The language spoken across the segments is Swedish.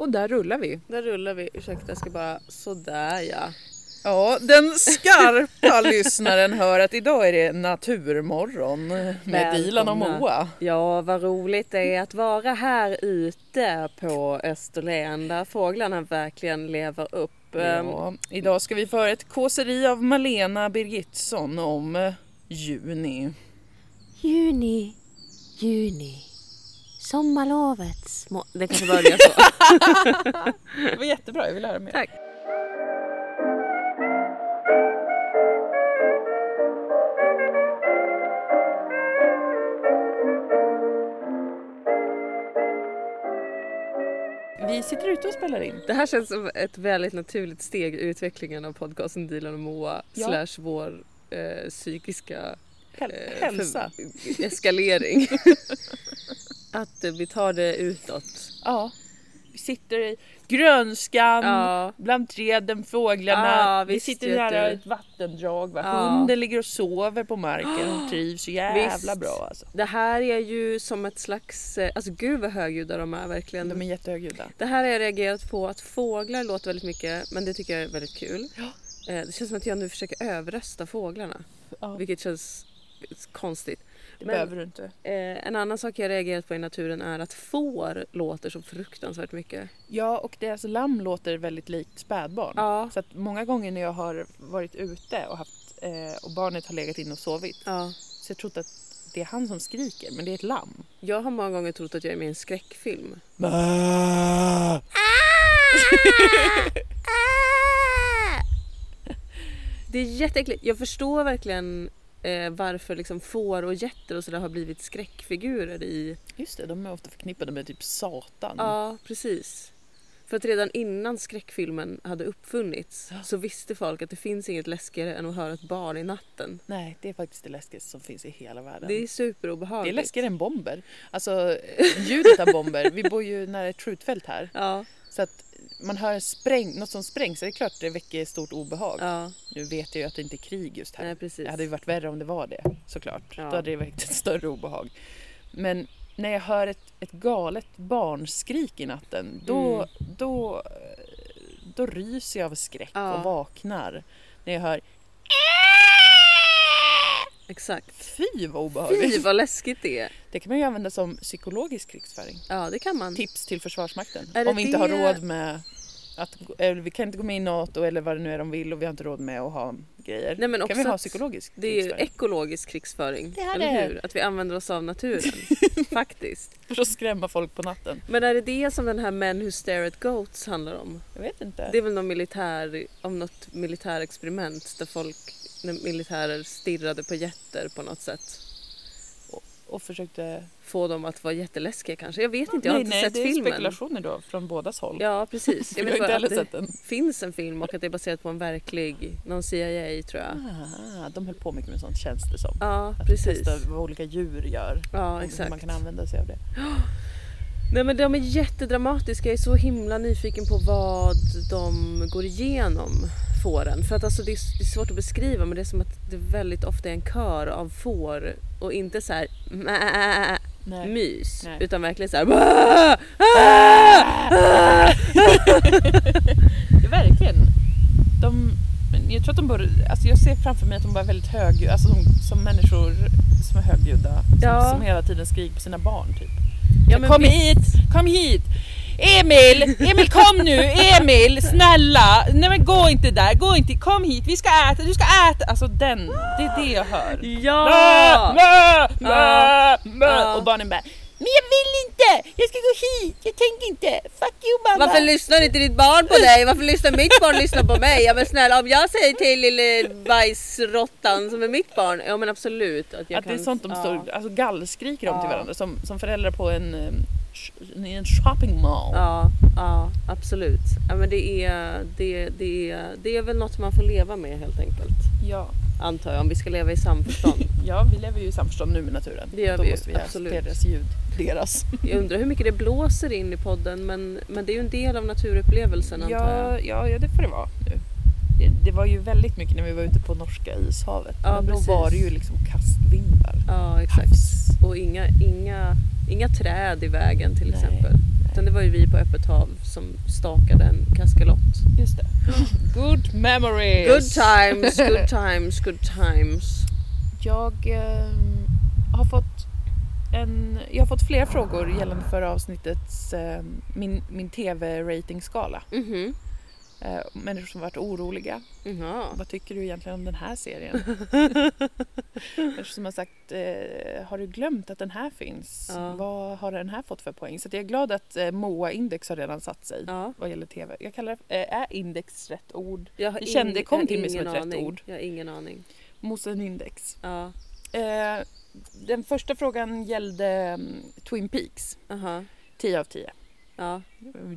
Och där rullar vi. Där rullar vi. Ursäkta, jag ska bara... Sådär ja. Ja, den skarpa lyssnaren hör att idag är det naturmorgon med Dilan och. Moa. Ja, vad roligt det är att vara här ute på Österlen där fåglarna verkligen lever upp. Ehm, Ja, idag ska vi föra ett kåseri av Malena Birgitsson om juni. Juni, juni, sommarlovets må- Det kanske börjar så. Det var jättebra, jag vill höra mer. Tack. Vi sitter ute och spelar in. Det här känns som ett väldigt naturligt steg i utvecklingen av podcasten Dilan och Moa Ja. slash vår eh, psykiska Häl- eh, hälsa. för- eskalering. att vi tar det utåt. Ja. Vi sitter i grönskan, Ja. bland träden, fåglarna. Ja, vi sitter nära ett vattendrag. Va? Ja. Hunden ligger och sover på marken och trivs så jävla Visst. bra. Alltså. Det här är ju som ett slags, eh, alltså gud vad högljudda de är verkligen. De är jättehögljudda. Det här har jag reagerat på att fåglar låter väldigt mycket men det tycker jag är väldigt kul. Eh, Det känns som att jag nu försöker överrösta fåglarna. Vilket känns konstigt. Det Men- behöver du inte. Eh, en annan sak jag reagerat på i naturen är att får låter så fruktansvärt mycket. Ja, och deras lamm låter väldigt likt spädbarn. Ja. Så att många gånger när jag har varit ute och, haft, eh, och barnet har legat inne och sovit ja. så jag trott att det är han som skriker, men det är ett lamm. Jag har många gånger trott att jag är med i en skräckfilm. Det är jätteäckligt. Jag förstår verkligen eh, varför liksom får och getter och sådär har blivit skräckfigurer i... Just det, de är ofta förknippade med typ Satan. Ja, precis. För att redan innan skräckfilmen hade uppfunnits så visste folk att det finns inget läskigare än att höra ett barn i natten. Nej, det är faktiskt det läskigaste som finns i hela världen. Det är Det är superobehagligt. läskigare än bomber. Alltså ljudet av bomber. Vi bor ju nära ett skjutfält här. Ja, Så att man hör spräng, något som sprängs, så det är klart det väcker stort obehag. ja, Nu vet jag ju att det inte är krig just här. nej. Det hade ju varit värre om det var det, såklart. Ja. Då hade det väckt ett större obehag. Men när jag hör ett, ett galet barnskrik i natten, då, Mm. då, då ryser jag av skräck Ja. och vaknar. När jag hör Exakt. fy vad obehagligt. Fy vad läskigt det är. Det kan man ju använda som psykologisk krigsföring. Ja, det kan man. Tips till Försvarsmakten. Är Om vi inte har det- råd med att, vi kan inte gå med i NATO eller vad det nu är de vill och vi har inte råd med att ha grejer. Nej, men kan vi ha psykologisk Det är ju ekologisk krigsföring. Det eller hur? Att vi använder oss av naturen. Faktiskt. För att skrämma folk på natten. Men är det det som den här Men Who Stare at Goats handlar om? Jag vet inte. Det är väl någon militär, om något militärexperiment där folk, när militärer stirrade på jätter på något sätt. Och försökte... Få dem att vara jätteläskiga kanske. Jag vet inte, jag har nej, inte nej, sett det är filmen. spekulationer då från bådas håll. Ja precis. Jag har vet inte heller att sett det den. finns en film och att det är baserat på en verklig, någon CIA tror jag. Ah, de höll på mycket med sånt känns det som. Ja Att precis. testa vad olika djur gör. Ja och Hur exakt. man kan använda sig av det. Nej men de är jättedramatiska. Jag är så himla nyfiken på vad de går igenom fåren. För att alltså det är, det är svårt att beskriva men det är som att det väldigt ofta är en kör av får och inte så här "Mä", Nej. mys Nej. utan verkligen så här "Wah! Ah! Verkligen. De, men jag tror att de bör, alltså jag ser framför mig att de var väldigt högljudda, alltså som, som människor som är högljudda. Som, Ja. som hela tiden skriker på sina barn typ. Ja, kom visst. hit, kom hit! Emil, Emil kom nu, Emil, snälla! Nej men gå inte där, gå inte, kom hit, vi ska äta, du ska äta! Alltså den, det är det jag hör. Ja! Mö, mö, mö. Och barnen bara Men jag vill inte! Jag ska gå hit! Jag tänker inte! Fuck you mamma! Varför lyssnar inte ditt barn på dig? Varför lyssnar mitt barn lyssnar på mig? Ja men snälla om jag säger till lille bajsråttan som är mitt barn, ja men absolut. Att, jag att det kan, är sånt de ja. står, alltså gallskriker om till varandra som, som föräldrar på en, eh, i en shopping mall. Ja, ja absolut. Ja, men det, är, det, det, är, det är väl något man får leva med helt enkelt. Ja. Antar jag, om vi ska leva i samförstånd. ja, vi lever ju i samförstånd nu med naturen. Det gör Då vi måste vi absolut. deras ljud. Deras. Jag undrar hur mycket det blåser in i podden men, men det är ju en del av naturupplevelsen antar Ja, jag. ja, ja, det får det vara nu. Det, var ju väldigt mycket när vi var ute på norska ishavet. Ja, Men då precis. var det ju liksom kastvindar. Ja exakt. Havs. Och inga, inga, inga träd i vägen till Nej. exempel. Utan det var ju vi på öppet hav som stakade en kaskelott. Just det. Good memories! Good times, good times, good times. Jag eh, har fått en, jag har fått flera frågor gällande förra avsnittets eh, min, min tv-ratingskala. Mhm. Eh, människor som varit oroliga. Jaha. Vad tycker du egentligen om den här serien? människor som har sagt, eh, har du glömt att den här finns? Ja. Vad har den här fått för poäng? Så jag är glad att eh, MOA-index har redan satt sig Ja. vad gäller tv. Jag kallar det, eh, är index rätt ord? Jag Det kände- ing- kom jag till mig som ett rätt aning. ord. Jag har ingen aning. Mosen-index. Ja. Eh, den första frågan gällde mm, Twin Peaks. Aha. 10 av 10. Ja.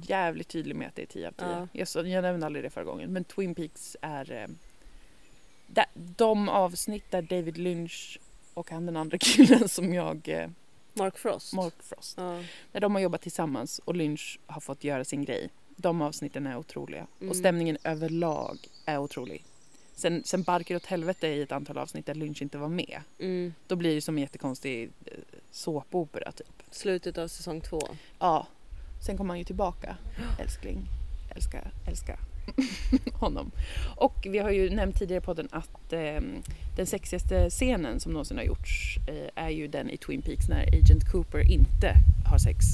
Jävligt tydlig med att det är 10 av 10. Ja. Jag, jag nämnde aldrig det förra gången. Men Twin Peaks är eh, där, de avsnitt där David Lynch och han den andra killen som jag, eh, Mark Frost. Mark Frost, Ja. när de har jobbat tillsammans och Lynch har fått göra sin grej. De avsnitten är otroliga. Mm. Och stämningen överlag är otrolig. Sen, sen barkar åt helvete i ett antal avsnitt där Lynch inte var med. Mm. Då blir det som en jättekonstig eh, såpopera typ. Slutet av säsong två. Ja. Sen kommer han ju tillbaka. Älskling. Älska, älska honom. Och vi har ju nämnt tidigare i podden att eh, den sexigaste scenen som någonsin har gjorts eh, är ju den i Twin Peaks när Agent Cooper inte har sex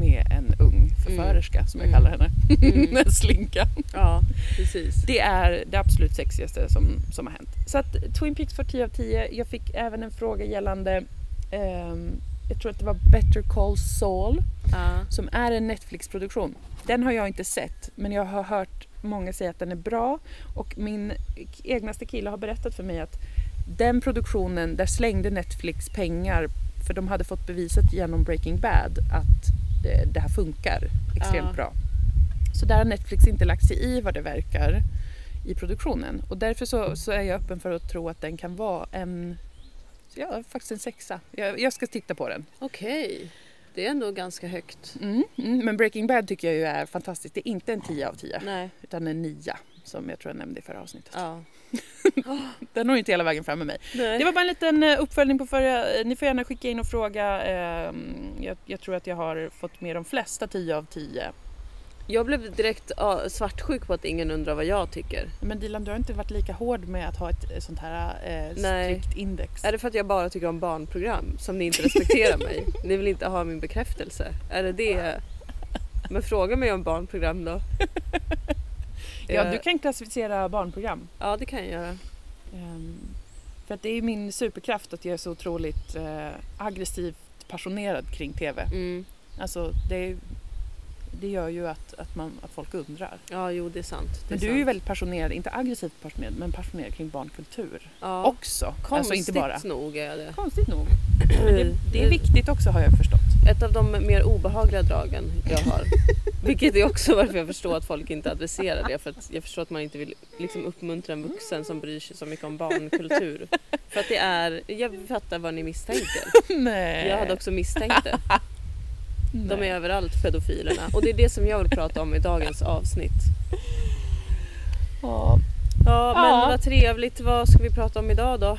med en ung förförerska som jag Mm. kallar henne. Mm. en slinka. Ja, precis. Det är det absolut sexigaste som, som har hänt. Så att Twin Peaks får 10 av 10. Jag fick även en fråga gällande, ehm, jag tror att det var Better Call Saul Ja. som är en Netflix-produktion. Den har jag inte sett men jag har hört många säga att den är bra och min egnaste kille har berättat för mig att den produktionen, där slängde Netflix pengar för de hade fått bevisat genom Breaking Bad att det, det här funkar extremt Ja. bra. Så där har Netflix inte lagt sig i vad det verkar i produktionen och därför så, så är jag öppen för att tro att den kan vara en, ja faktiskt en sexa. Jag, jag ska titta på den. Okej. Det är ändå ganska högt. Mm, mm, men Breaking Bad tycker jag ju är fantastiskt. Det är inte en 10 av 10 Nej. utan en 9 som jag tror jag nämnde i förra avsnittet. Ja. Den når inte hela vägen fram med mig. Nej. Det var bara en liten eh, uppföljning på förra. eh, Ni får gärna skicka in och fråga. eh, Jag, jag tror att jag har fått med de flesta 10 av 10. Jag blev direkt svartsjuk på att ingen undrar vad jag tycker. Men Dilan, du har inte varit lika hård med att ha ett eh, sånt här eh, strikt index. Är det för att jag bara tycker om barnprogram som ni inte respekterar mig? Ni vill inte ha min bekräftelse? Är det det? Men fråga mig om barnprogram då. Ja, Eh, du kan klassificera barnprogram. Ja, det kan jag göra. Ehm, För att det är min superkraft att jag är så otroligt eh, aggressivt passionerad kring TV. Mm. Alltså det, det gör ju att, att, man, att folk undrar. Ja, jo det är sant. Det Men är du är ju sant. väldigt passionerad, inte aggressivt passionerad, men passionerad kring barnkultur ja. också. Konstigt Alltså inte bara. nog är det. Konstigt nog. Men det, det är viktigt också har jag förstått. Ett av de mer obehagliga dragen jag har. Vilket är också varför jag förstår att folk inte adresserar det. För att jag förstår att man inte vill liksom uppmuntra en vuxen som bryr sig så mycket om barnkultur. För att det är, jag fattar vad ni misstänker. Nej. Jag hade också misstänkt det. De är överallt pedofilerna. Och det är det som jag vill prata om i dagens avsnitt. Ja, Ja men Ja. vad trevligt. Vad ska vi prata om idag då?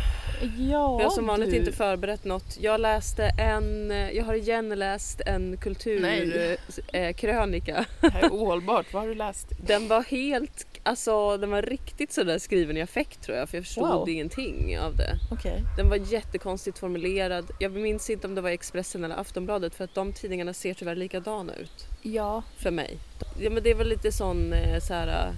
ja Vi har som vanligt du. inte förberett något. Jag läste en, jag har igen läst en kulturkrönika. Det här är ohållbart. Vad har du läst? Den var helt, alltså den var riktigt sådär skriven i affekt tror jag för jag förstod Wow. ingenting av det. Okej. Den var jättekonstigt formulerad. Jag minns inte om det var Expressen eller Aftonbladet för att de tidningarna ser tyvärr likadana ut Ja. för mig. Ja men det var lite sån eh, så här.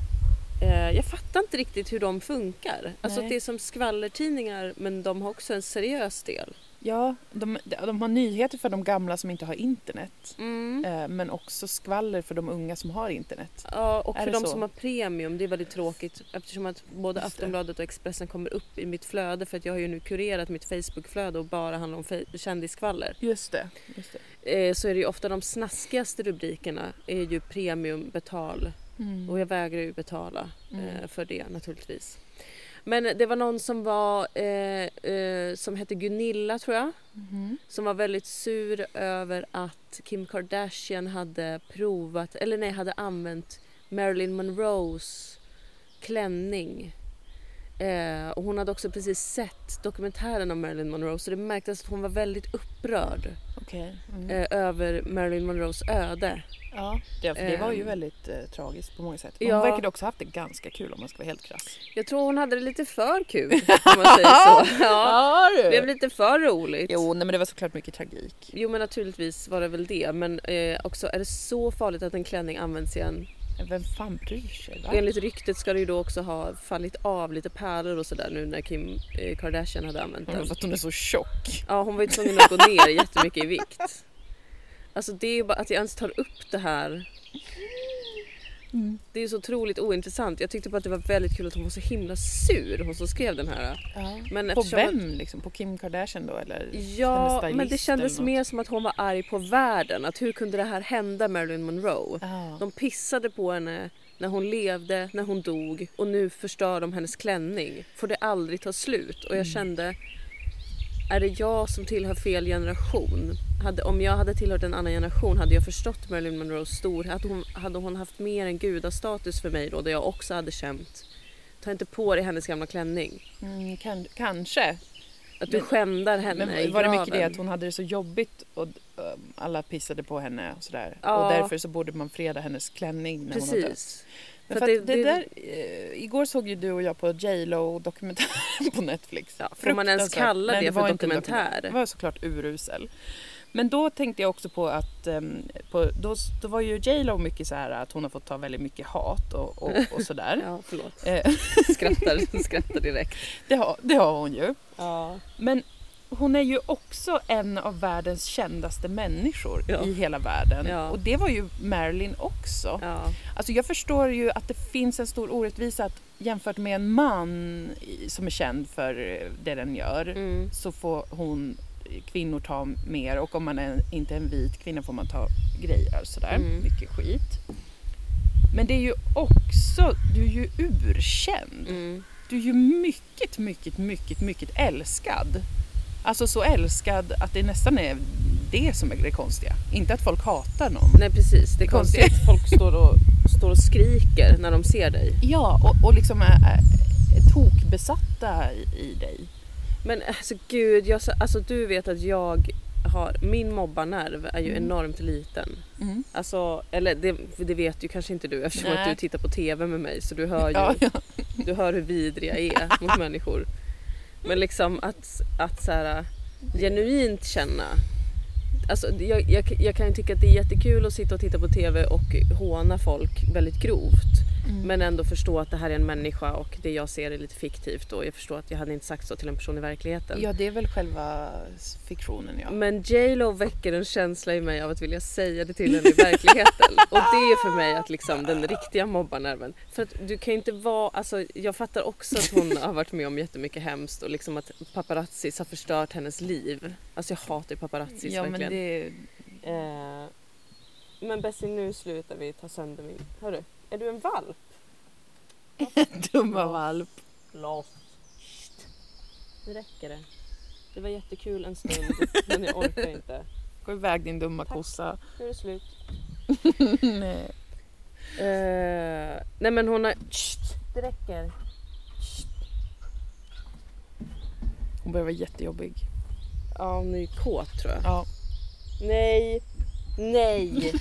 Eh, jag fattar inte riktigt hur de funkar. Alltså Nej. det är som skvallertidningar men de har också en seriös del. Ja, de, de har nyheter för de gamla som inte har internet. Mm. Eh, Men också skvaller för de unga som har internet. Ja, och Är för de så? som har premium, det är väldigt tråkigt eftersom att både Just. Aftonbladet och Expressen kommer upp i mitt flöde för att jag har ju nu kurerat mitt Facebookflöde och bara handlar om kändisskvaller. Just det. Just det. Eh, så är det ju ofta de snaskigaste rubrikerna är ju premium betal Mm. och jag vägrar ju betala Mm. eh, för det naturligtvis. Men det var någon som var eh, eh, som hette Gunilla tror jag Mhm. som var väldigt sur över att Kim Kardashian hade provat, eller nej, hade använt Marilyn Monroes klänning. Eh, och hon hade också precis sett dokumentären om Marilyn Monroe så det märktes att hon var väldigt upprörd Okej. Mm. eh, över Marilyn Monroes öde. Ja, det, det var ju Ehm. väldigt eh, tragiskt på många sätt. Hon Ja. verkade också haft det ganska kul om man ska vara helt krass. Jag tror hon hade det lite för kul om man säger så. Ja, det blev lite för roligt. Jo, nej, men det var såklart mycket tragik. Jo men naturligtvis var det väl det men eh, också är det så farligt att en klänning används igen? Vem fan bryr sig? Va? Enligt ryktet ska det ju då också ha fallit av lite pärlor och sådär nu när Kim eh, Kardashian hade använt Ja, den. För att hon är så tjock. Ja hon var ju tvungen att gå ner jättemycket i vikt. Alltså det är bara att jag ens tar upp det här. Det är så otroligt ointressant. Jag tyckte bara att det var väldigt kul att hon var så himla sur hon som skrev den här. Ja. Men På vem liksom? På Kim Kardashian då eller? Ja, men det kändes mer som att hon var arg på världen. Att hur kunde det här hända Marilyn Monroe? Ja. De pissade på henne när hon levde, när hon dog och nu förstör de hennes klänning. Får det aldrig ta slut? Och jag kände, är det jag som tillhör fel generation? Hade, om jag hade tillhört en annan generation hade jag förstått Marilyn Monroes stor. Hade hon, hade hon haft mer än gudastatus för mig då, där jag också hade känt Ta inte på dig hennes gamla klänning. Mm, kan, kanske. Att du Men- skändar henne Men i var det mycket graven. det att hon hade det så jobbigt och um, alla pissade på henne och sådär? Ja. Och därför så borde man freda hennes klänning när hon har dött. Men För för det- det, det- där, eh, igår såg ju du och jag på J Lo dokumentären på Netflix. Ja, får man ens kalla Nej, det för var inte en dokumentär? Det var såklart urusel. Men då tänkte jag också på att ehm, på, då, då var ju J Lo mycket så här att hon har fått ta väldigt mycket hat och, och, och sådär. Ja, förlåt. Eh, Skrattar, skrattar direkt. det, har, det har hon ju. Ja. Men hon är ju också en av världens kändaste människor Ja. i hela världen. Ja. Och det var ju Marilyn också. Ja. Alltså jag förstår ju att det finns en stor orättvisa att jämfört med en man som är känd för eh, det den gör Mm. så får hon kvinnor ta mer och om man är, inte är en vit kvinna får man ta grejer sådär. Mm. Mycket skit. Men det är ju också, du är ju urkänd. Mm. Du är ju mycket, mycket, mycket, mycket älskad. Alltså så älskad att det nästan är det som är det konstiga. Inte att folk hatar någon. Nej precis, det är Konstigt. att folk står och, står och skriker när de ser dig. Ja, och, och liksom är, är tokbesatta i, i dig. Men alltså gud, jag, alltså, du vet att jag har, min mobbarnerv är ju Mm. enormt liten. Mm. Alltså, eller det, det vet ju kanske inte du eftersom att du tittar på TV med mig så du hör ju, Ja, ja. du hör hur vidrig jag är mot människor. Men liksom att, att så här, genuint känna Alltså, jag, jag, jag kan ju tycka att det är jättekul att sitta och titta på TV och håna folk väldigt grovt. Mm. Men ändå förstå att det här är en människa och det jag ser är lite fiktivt och jag förstår att jag hade inte sagt så till en person i verkligheten. ja, det är väl själva fiktionen ja. Men J Lo väcker en känsla i mig av att vilja säga det till henne i verkligheten. Och det är för mig att liksom den riktiga mobbarnerven. För att du kan inte vara, alltså jag fattar också att hon har varit med om jättemycket hemskt och liksom att paparazzis har förstört hennes liv. Alltså jag hatar ju paparazzis Ja, men verkligen. det... Eh, men Bessie nu slutar vi ta sönder min... Hörru, är du en valp? Dumma valp. Lost. Nu räcker det. Det var jättekul en stund men jag orkar inte. Gå iväg din dumma Tack. kossa. Nu är det slut. Nej. Eh, nej men hon har... Shht, det räcker. Hon börjar vara jättejobbig. Ja hon är ju kåt tror jag. Ja. Nej. Nej.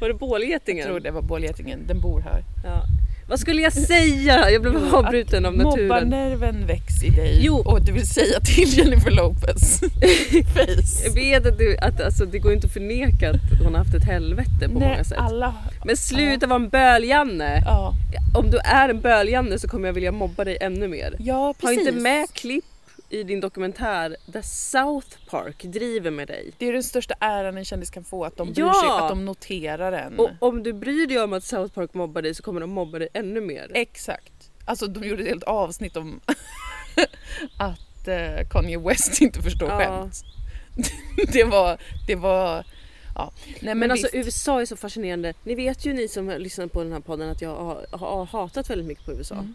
Var det Jag bålgetingen? tror det var bålgetingen. Den bor här. Ja. Vad skulle jag säga? Jag blev avbruten av naturen. Mobbarnerven väcks i dig Jo. och du vill säga till Jennifer Lopez face. Jag vet att, du, att alltså, det går inte att förneka att hon har haft ett helvete på Nej, många sätt. alla... Men sluta vara en böl-Janne. Ja, Om du är en böl-Janne så kommer jag vilja mobba dig ännu mer. ja Ha precis. inte med klipp i din dokumentär där South Park driver med dig. Det är den största äran en kändis kan få, att de bryr Ja. sig, att de noterar en. Och om du bryr dig om att South Park mobbar dig så kommer de mobba dig ännu mer. Exakt. Alltså de gjorde ett helt avsnitt om att eh, Kanye West inte förstår Ja. skämt. det var, det var, ja. Nej men, Men alltså. USA är så fascinerande. Ni vet ju ni som lyssnar på den här podden att jag har, har hatat väldigt mycket på USA. Mm.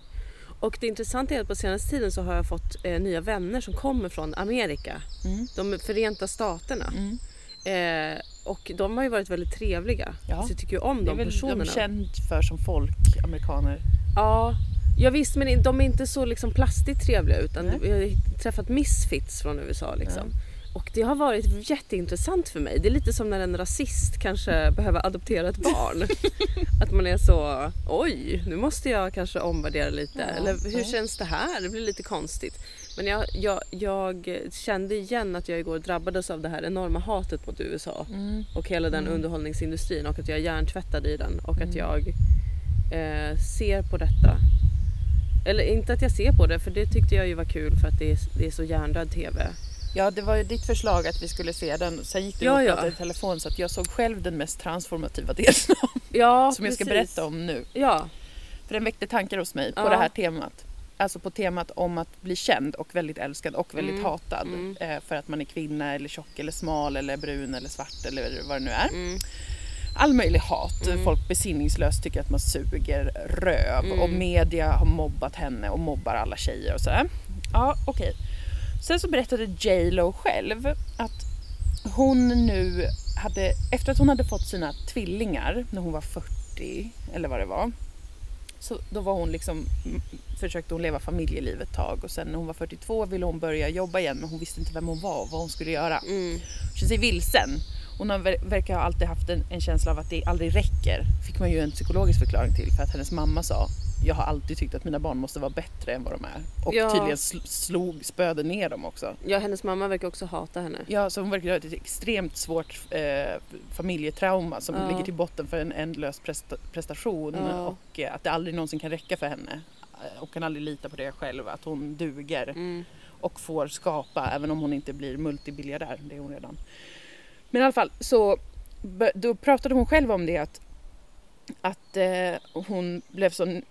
Och det intressanta är att på senaste tiden så har jag fått eh, nya vänner som kommer från Amerika. Mm. De Förenta Staterna. Mm. Eh, och de har ju varit väldigt trevliga. Ja. Så jag tycker ju om Det är de väl personerna. de känd för som folk, amerikaner. Ja, ja visst men de är inte så liksom plastigt trevliga utan Nej. vi har träffat misfits från USA liksom. Och det har varit jätteintressant för mig. Det är lite som när en rasist kanske behöver adoptera ett barn. att man är så, oj, nu måste jag kanske omvärdera lite. Ja, Eller hur känns det här? Det blir lite konstigt. Men jag, jag, jag kände igen att jag igår drabbades av det här enorma hatet mot USA Mm. och hela den Mm. underhållningsindustrin och att jag är hjärntvättad i den och att Mm. jag eh, ser på detta. Eller inte att jag ser på det för det tyckte jag ju var kul för att det är, det är så hjärndöd TV. Ja, det var ju ditt förslag att vi skulle se den. Sen gick du Ja, ja. i telefon så att jag såg själv den mest transformativa delen Ja, som jag ska precis. berätta om nu. Ja, För den väckte tankar hos mig på Ja. det här temat. Alltså på temat om att bli känd och väldigt älskad och väldigt Mm, hatad. mm. Eh, för att man är kvinna eller tjock eller smal eller brun eller svart eller vad det nu är. mm, All möjlig hat. Mm. Folk besinningslöst tycker att man suger röv Mm. och media har mobbat henne och mobbar alla tjejer och sådär. Ja, okej. Sen så berättade J Lo själv att hon nu hade, efter att hon hade fått sina tvillingar när hon var 40 eller vad det var. Så då var hon liksom, försökte hon leva familjelivet ett tag och sen när hon var 42 ville hon börja jobba igen men hon visste inte vem hon var och vad hon skulle göra mm, känner sig vilsen. Hon har, ver- verkar ha alltid haft en, en känsla av att det aldrig räcker. Fick man ju en psykologisk förklaring till för att hennes mamma sa jag har alltid tyckt att mina barn måste vara bättre än vad de är. Och Ja. tydligen sl- slog, spöde ner dem också. ja, hennes mamma verkar också hata henne. Ja, så hon verkar ha ett extremt svårt eh, familjetrauma som Ja. ligger till botten för en ändlös presta- prestation Ja. och eh, att det aldrig någonsin kan räcka för henne. Eh, Och kan aldrig lita på det själv, att hon duger Mm, och får skapa även om hon inte blir multibiljardär, det är hon redan. Men i alla fall så då pratade hon själv om det att, att eh, hon blev så eh,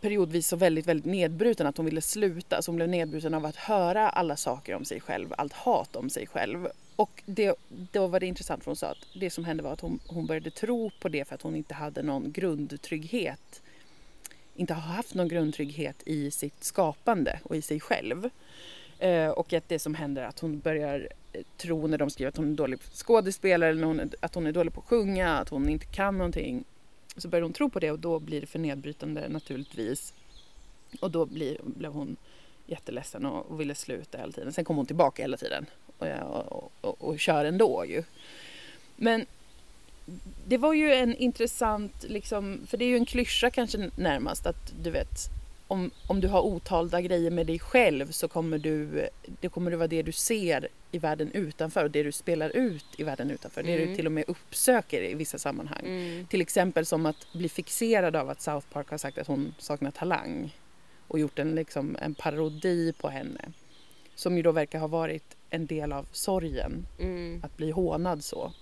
periodvis så väldigt, väldigt nedbruten att hon ville sluta. Så hon blev nedbruten av att höra alla saker om sig själv, allt hat om sig själv. Och det, då var det intressant för hon sa att det som hände var att hon, hon började tro på det för att hon inte hade någon grundtrygghet. Inte har haft någon grundtrygghet i sitt skapande och i sig själv. Eh, och att det som händer är att hon börjar eh, tro när de skriver att hon är dålig skådespelare eller när hon är, att hon är dålig på att sjunga, att hon inte kan någonting. Så börjar hon tro på det och då blir det för nedbrytande naturligtvis. Och då blir, blev hon jätteledsen och, och ville sluta hela tiden. Sen kom hon tillbaka hela tiden och, och, och, och kör ändå ju. Men det var ju en intressant, liksom, för det är ju en klyscha kanske närmast att du vet om, om du har otalda grejer med dig själv så kommer du, det kommer det vara det du ser i världen utanför och det du spelar ut i världen utanför. Det du Mm. till och med uppsöker i vissa sammanhang. mm, Till exempel som att bli fixerad av att South Park har sagt att hon saknar talang och gjort en, liksom, en parodi på henne. Som ju då verkar ha varit en del av sorgen, mm, att bli hånad så.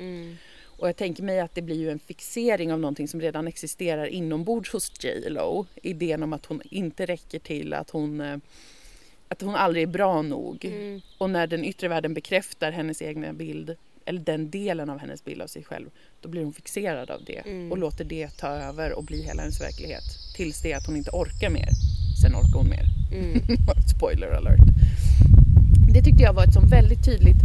Och jag tänker mig att det blir ju en fixering av någonting som redan existerar inombords hos J Lo. Idén om att hon inte räcker till, att hon, eh, att hon aldrig är bra nog. mm, Och när den yttre världen bekräftar hennes egna bild, eller den delen av hennes bild av sig själv, då blir hon fixerad av det Mm. och låter det ta över och bli hela hennes verklighet. Tills det att hon inte orkar mer. Sen orkar hon mer. mm. Spoiler alert. Det tyckte jag var ett så väldigt tydligt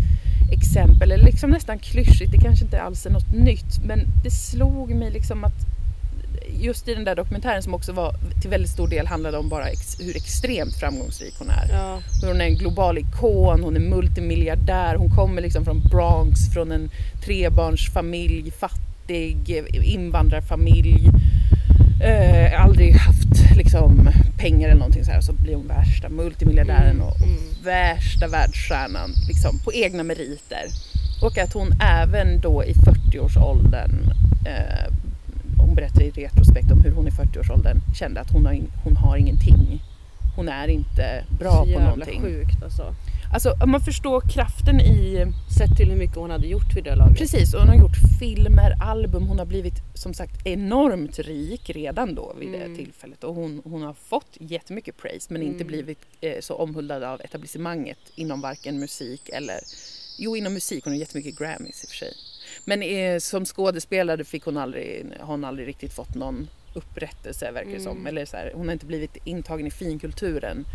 exempel, eller liksom nästan klyschigt, det kanske inte alls är något nytt, men det slog mig liksom att just i den där dokumentären som också var till väldigt stor del handlade om bara ex, hur extremt framgångsrik hon är. Ja, Hur hon är en global ikon, hon är multimiljardär, hon kommer liksom från Bronx, från en trebarnsfamilj, fattig invandrarfamilj. Eh, aldrig haft liksom, pengar eller någonting så här så blir hon värsta multimiljardären och, och Mm. värsta världsstjärnan liksom, på egna meriter. Och att hon även då i 40-årsåldern, eh, hon berättar i retrospekt om hur hon i 40-årsåldern kände att hon har, in, hon har ingenting. Hon är inte bra så på jävla någonting. sjukt alltså. Alltså om man förstår kraften i, Sett till hur mycket hon hade gjort vid det laget. precis, och hon har gjort filmer, album, hon har blivit som sagt enormt rik redan då vid Mm. det tillfället och hon, hon har fått jättemycket praise men inte Mm. blivit eh, så omhuldad av etablissemanget inom varken musik eller, jo inom musik, hon har jättemycket Grammys i och för sig. Men eh, som skådespelare fick hon aldrig, har hon aldrig riktigt fått någon upprättelse verkar det som. Mm. Eller så här, hon har inte blivit intagen i finkulturen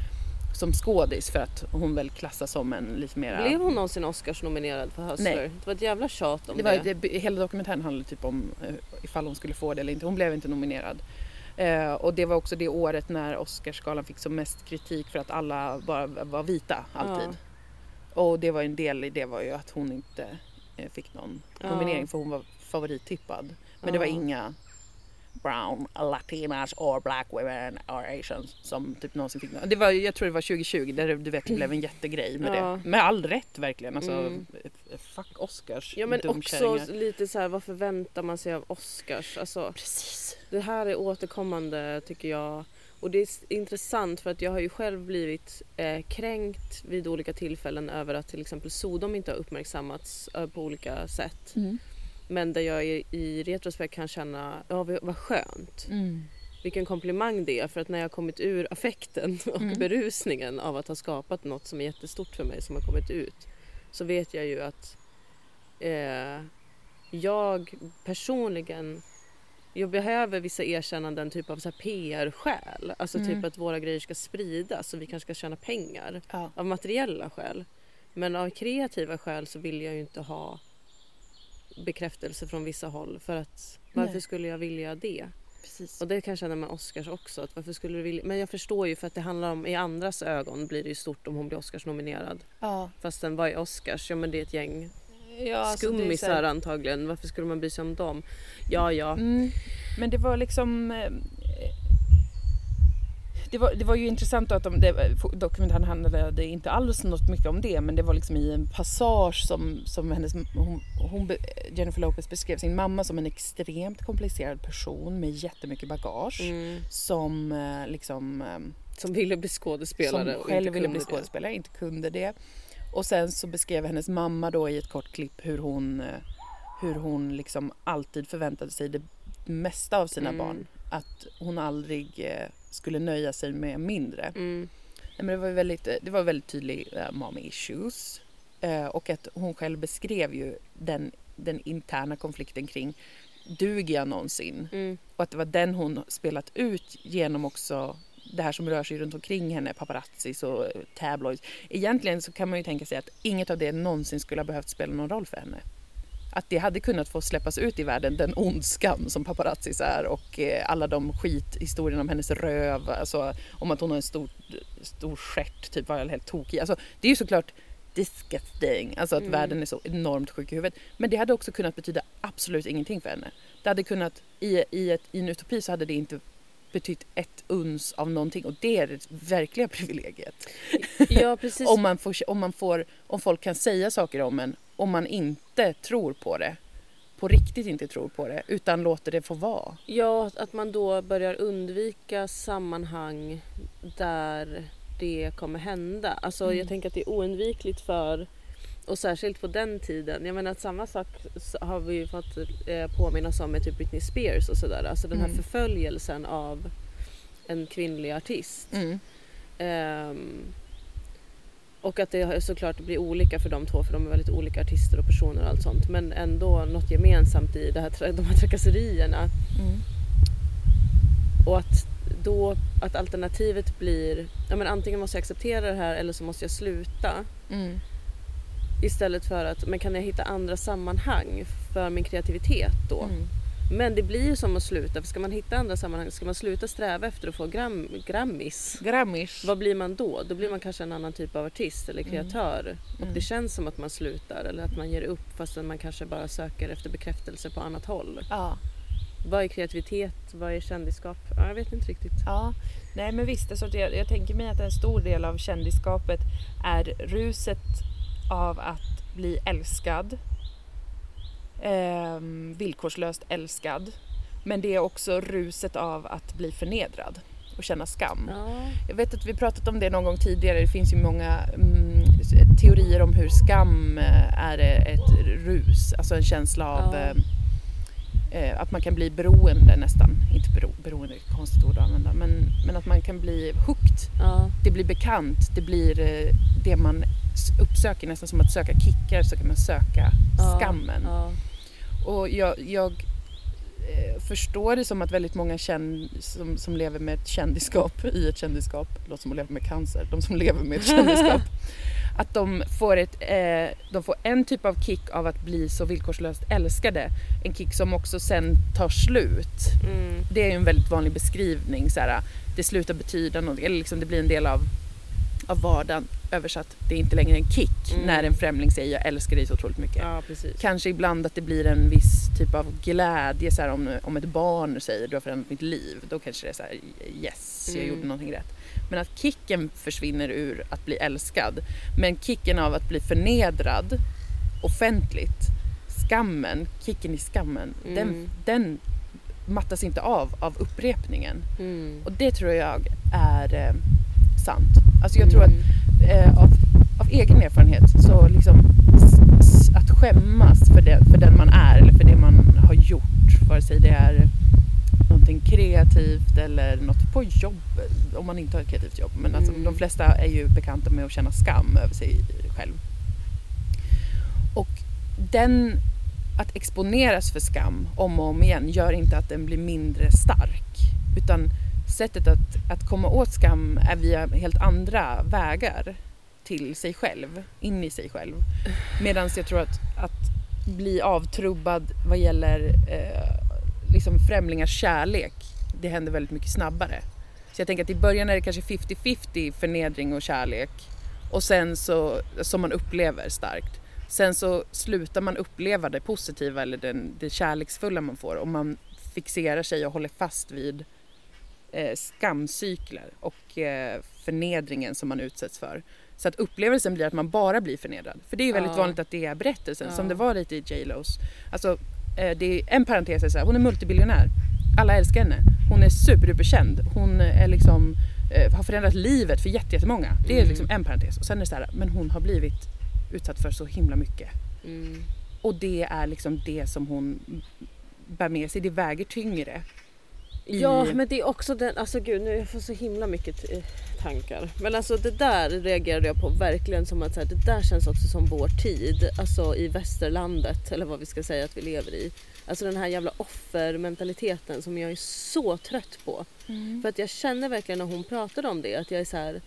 som skådis för att hon väl klassas som en lite mera... Blev hon någonsin Oscars-nominerad för Hustler? Nej. Det var ett jävla tjat om det det. var, det, hela dokumentären handlade typ om eh, ifall hon skulle få det eller inte. Hon blev inte nominerad. Eh, och det var också det året när Oscarsgalan fick som mest kritik för att alla bara var vita alltid. Och det var en del i det var ju att hon inte eh, fick någon Ja. nominering för hon var favorittippad. Men det var Ja. inga brown latinas or black women or asians som typ någonsin fick det var, Jag tror det var 2020 där det verkligen blev en jättegrej med Ja. det. Med all rätt verkligen. Alltså, Mm. Fuck Oscars Ja men också lite så här, vad förväntar man sig av Oscars? Alltså, Precis. det här är återkommande tycker jag. Och det är intressant för att jag har ju själv blivit eh, kränkt vid olika tillfällen över att till exempel Sodom inte har uppmärksammats eh, på olika sätt. Mm. Men där jag i, i retrospekt kan känna, ja vad skönt. Mm. Vilken komplimang det är för att när jag har kommit ur affekten och Mm. berusningen av att ha skapat något som är jättestort för mig som har kommit ut så vet jag ju att eh, jag personligen jag behöver vissa erkännanden typ av så PR-skäl. Alltså Mm. typ att våra grejer ska spridas och vi kanske ska tjäna pengar. Ja. Av materiella skäl. Men av kreativa skäl så vill jag ju inte ha bekräftelse från vissa håll. För att varför Nej. skulle jag vilja det? Precis. Och det kan jag känna med Oscars också. Att varför skulle du vilja... Men jag förstår ju för att det handlar om, i andras ögon blir det ju stort om hon blir Oscars-nominerad. Ja. Fastän vad är Oscars? Ja men det är ett gäng Ja, alltså, skummisar här- antagligen. Varför skulle man bry sig om dem? Ja, ja. Mm. Men det var liksom... Det var, det var ju intressant att de, det, dokumentären handlade inte alls något mycket om det men det var liksom i en passage som, som hennes, hon, hon, Jennifer Lopez beskrev sin mamma som en extremt komplicerad person med jättemycket bagage Mm. som eh, liksom eh, Som ville bli skådespelare som själv ville bli det. skådespelare, inte kunde det. Och sen så beskrev hennes mamma då i ett kort klipp hur hon, eh, hur hon liksom alltid förväntade sig det mesta av sina Mm. barn. Att hon aldrig skulle nöja sig med mindre. Mm. Nej, men det var väldigt, eh, det var väldigt tydlig uh, mommy issues. Eh, och att hon själv beskrev ju den, den interna konflikten kring duger jag någonsin? Mm. Och att det var den hon spelat ut genom också det här som rör sig runt omkring henne, paparazzis och tabloids. Egentligen så kan man ju tänka sig att inget av det någonsin skulle ha behövt spela någon roll för henne. Att det hade kunnat få släppas ut i världen, den ondskan som paparazzis är och eh, alla de skithistorierna om hennes röv, alltså om att hon har en stor, stor stjärt, typ var jag helt tokig. Alltså, det är ju såklart disgusting, alltså att Mm. världen är så enormt sjuk i huvudet. Men det hade också kunnat betyda absolut ingenting för henne. Det hade kunnat, i, i, ett, i en utopi så hade det inte betytt ett uns av någonting och det är det verkliga privilegiet. Ja, precis. Om, man får, om, man får, om folk kan säga saker om en om man inte tror på det. På riktigt inte tror på det utan låter det få vara. Ja, att- man då börjar undvika sammanhang där det kommer hända. Alltså Mm. jag tänker att det är oundvikligt för och särskilt på den tiden. Jag menar att samma sak har vi ju fått eh, påminnas om med typ Britney Spears och sådär. Alltså den här Mm. förföljelsen av en kvinnlig artist. Mm. Ehm, och att det såklart blir olika för de två för de är väldigt olika artister och personer och allt sånt. Men ändå något gemensamt i det här, de här trakasserierna. Mm. Och att då att alternativet blir ja, men antingen måste jag acceptera det här eller så måste jag sluta. Mm. Istället för att men kan jag hitta andra sammanhang för min kreativitet då? Mm. Men det blir ju som att sluta. För ska man hitta andra sammanhang, ska man sluta sträva efter att få gram, grammis. Grammis. Vad blir man då? Då blir man kanske en annan typ av artist eller kreatör. Och Mm. det känns som att man slutar eller att man ger upp fastän man kanske bara söker efter bekräftelse på annat håll. Ja. Vad är kreativitet? Vad är kändisskap? Ja, jag vet inte riktigt. Ja, nej men visst. Alltså jag, jag tänker mig att en stor del av kändisskapet är ruset av att bli älskad. Ehm, villkorslöst älskad. Men det är också ruset av att bli förnedrad och känna skam. Ja. Jag vet att vi pratat om det någon gång tidigare. Det finns ju många mm, teorier om hur skam eh, är ett rus, alltså en känsla av Ja. eh, eh, att man kan bli beroende nästan. Inte bero, beroende, konstigt ord att använda, men, men att man kan bli hooked. Ja. Det blir bekant, det blir eh, det man uppsöker, nästan som att söka kickar så kan man söka skammen. Och jag, jag eh, förstår det som att väldigt många känn, som, som lever med ett kändisskap i ett kändisskap, låter som att leva med cancer, de som lever med ett kändisskap, att de får, ett, eh, de får en typ av kick av att bli så villkorslöst älskade. En kick som också sen tar slut. Mm. Det är ju en väldigt vanlig beskrivning. Så här, det slutar betyda något, eller liksom det blir en del av, av vardagen översatt, det är inte längre en kick Mm. när en främling säger jag älskar dig så otroligt mycket. Ja. Kanske ibland att det blir en viss typ av glädje så här, om, om ett barn säger du har förändrat mitt liv. Då kanske det är så här, yes, jag Mm. gjorde någonting rätt. Men att kicken försvinner ur att bli älskad. Men kicken av att bli förnedrad offentligt, skammen, kicken i skammen, Mm. den, den mattas inte av av upprepningen. Mm. Och det tror jag är eh, sant. Alltså jag tror att Mm. eh, av, av egen erfarenhet så liksom att skämmas för, det, för den man är eller för det man har gjort, vare sig det är någonting kreativt eller något på jobb, om man inte har ett kreativt jobb. Men alltså, Mm. de flesta är ju bekanta med att känna skam över sig själv. Och den, att exponeras för skam om och om igen gör inte att den blir mindre stark. Utan sättet att, att komma åt skam är via helt andra vägar till sig själv, in i sig själv. Medan jag tror att, att bli avtrubbad vad gäller eh, liksom främlingars kärlek, det händer väldigt mycket snabbare. Så jag tänker att i början är det kanske 50-50 förnedring och kärlek och sen så, som man upplever starkt. Sen så slutar man uppleva det positiva eller den, det kärleksfulla man får om man fixerar sig och håller fast vid eh, skamcykler och eh, förnedringen som man utsätts för. Så att upplevelsen blir att man bara blir förnedrad. För det är ju väldigt Ja. vanligt att det är berättelsen, Ja. som det var lite i J. Los. Alltså, eh, det är en parentes är så här, hon är multibiljonär. Alla älskar henne. Hon är superduperkänd. Hon är liksom, eh, har förändrat livet för jätte- jättemånga. Det är Mm. liksom en parentes. Och sen är det så här, men hon har blivit utsatt för så himla mycket. Mm. Och det är liksom det som hon bär med sig. Det väger tyngre. I- Ja, men det är också den, alltså gud nu jag får så himla mycket t- tankar. Men alltså det där reagerade jag på verkligen som att så här, det där känns också som vår tid. Alltså i västerlandet eller vad vi ska säga att vi lever i. Alltså den här jävla offermentaliteten som jag är så trött på. Mm. För att jag känner verkligen när hon pratade om det att jag är så här.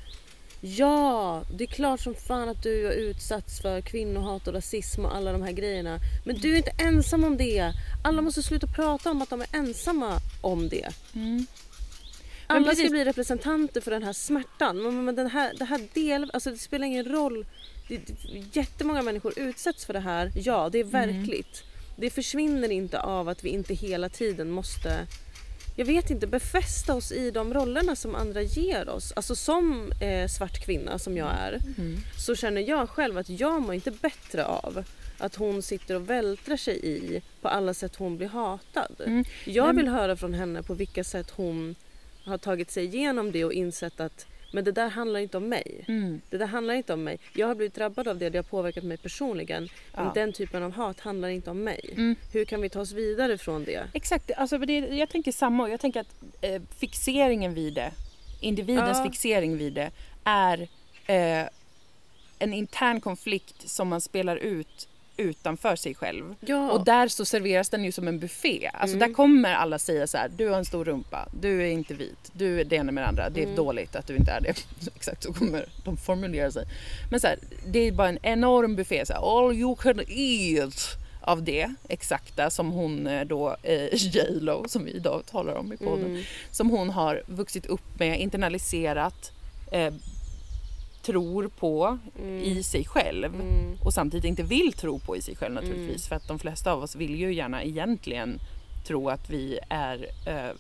Ja, det är klart som fan att du har utsatts för kvinnohat och rasism och alla de här grejerna. Men du är inte ensam om det. Alla måste sluta prata om att de är ensamma om det. Mm. Alla precis. ska bli representanter för den här smärtan. Men, men den här, det här del, alltså det spelar ingen roll. Det, jättemånga människor utsätts för det här. Ja, det är verkligt. Det försvinner inte av att vi inte hela tiden måste jag vet inte, befästa oss i de rollerna som andra ger oss. Alltså som eh, svart kvinna som jag är Mm. så känner jag själv att jag mår inte bättre av att hon sitter och vältrar sig i på alla sätt hon blir hatad. Mm. Jag vill höra från henne på vilka sätt hon har tagit sig igenom det och insett att men det där handlar inte om mig. Mm. Det där handlar inte om mig. Jag har blivit drabbad av det, det har påverkat mig personligen. Men Ja. den typen av hat handlar inte om mig. Mm. Hur kan vi ta oss vidare från det? Exakt, alltså det, jag tänker samma. Jag tänker att eh, fixeringen vid det, individens Ja. fixering vid det, är eh, en intern konflikt som man spelar ut utanför sig själv. Ja. Och där så serveras den ju som en buffé. Alltså Mm. där kommer alla säga så här, du har en stor rumpa, du är inte vit, du är det ena med det andra, det är Mm. dåligt att du inte är det. Exakt så kommer de formulera sig. Men så här, det är bara en enorm buffé, så här, all you can eat av det exakta som hon eh, då, eh, J Lo som vi idag talar om i podden, Mm. som hon har vuxit upp med, internaliserat, eh, tror på Mm. i sig själv Mm. och samtidigt inte vill tro på i sig själv naturligtvis. För att de flesta av oss vill ju gärna egentligen tro att vi är eh,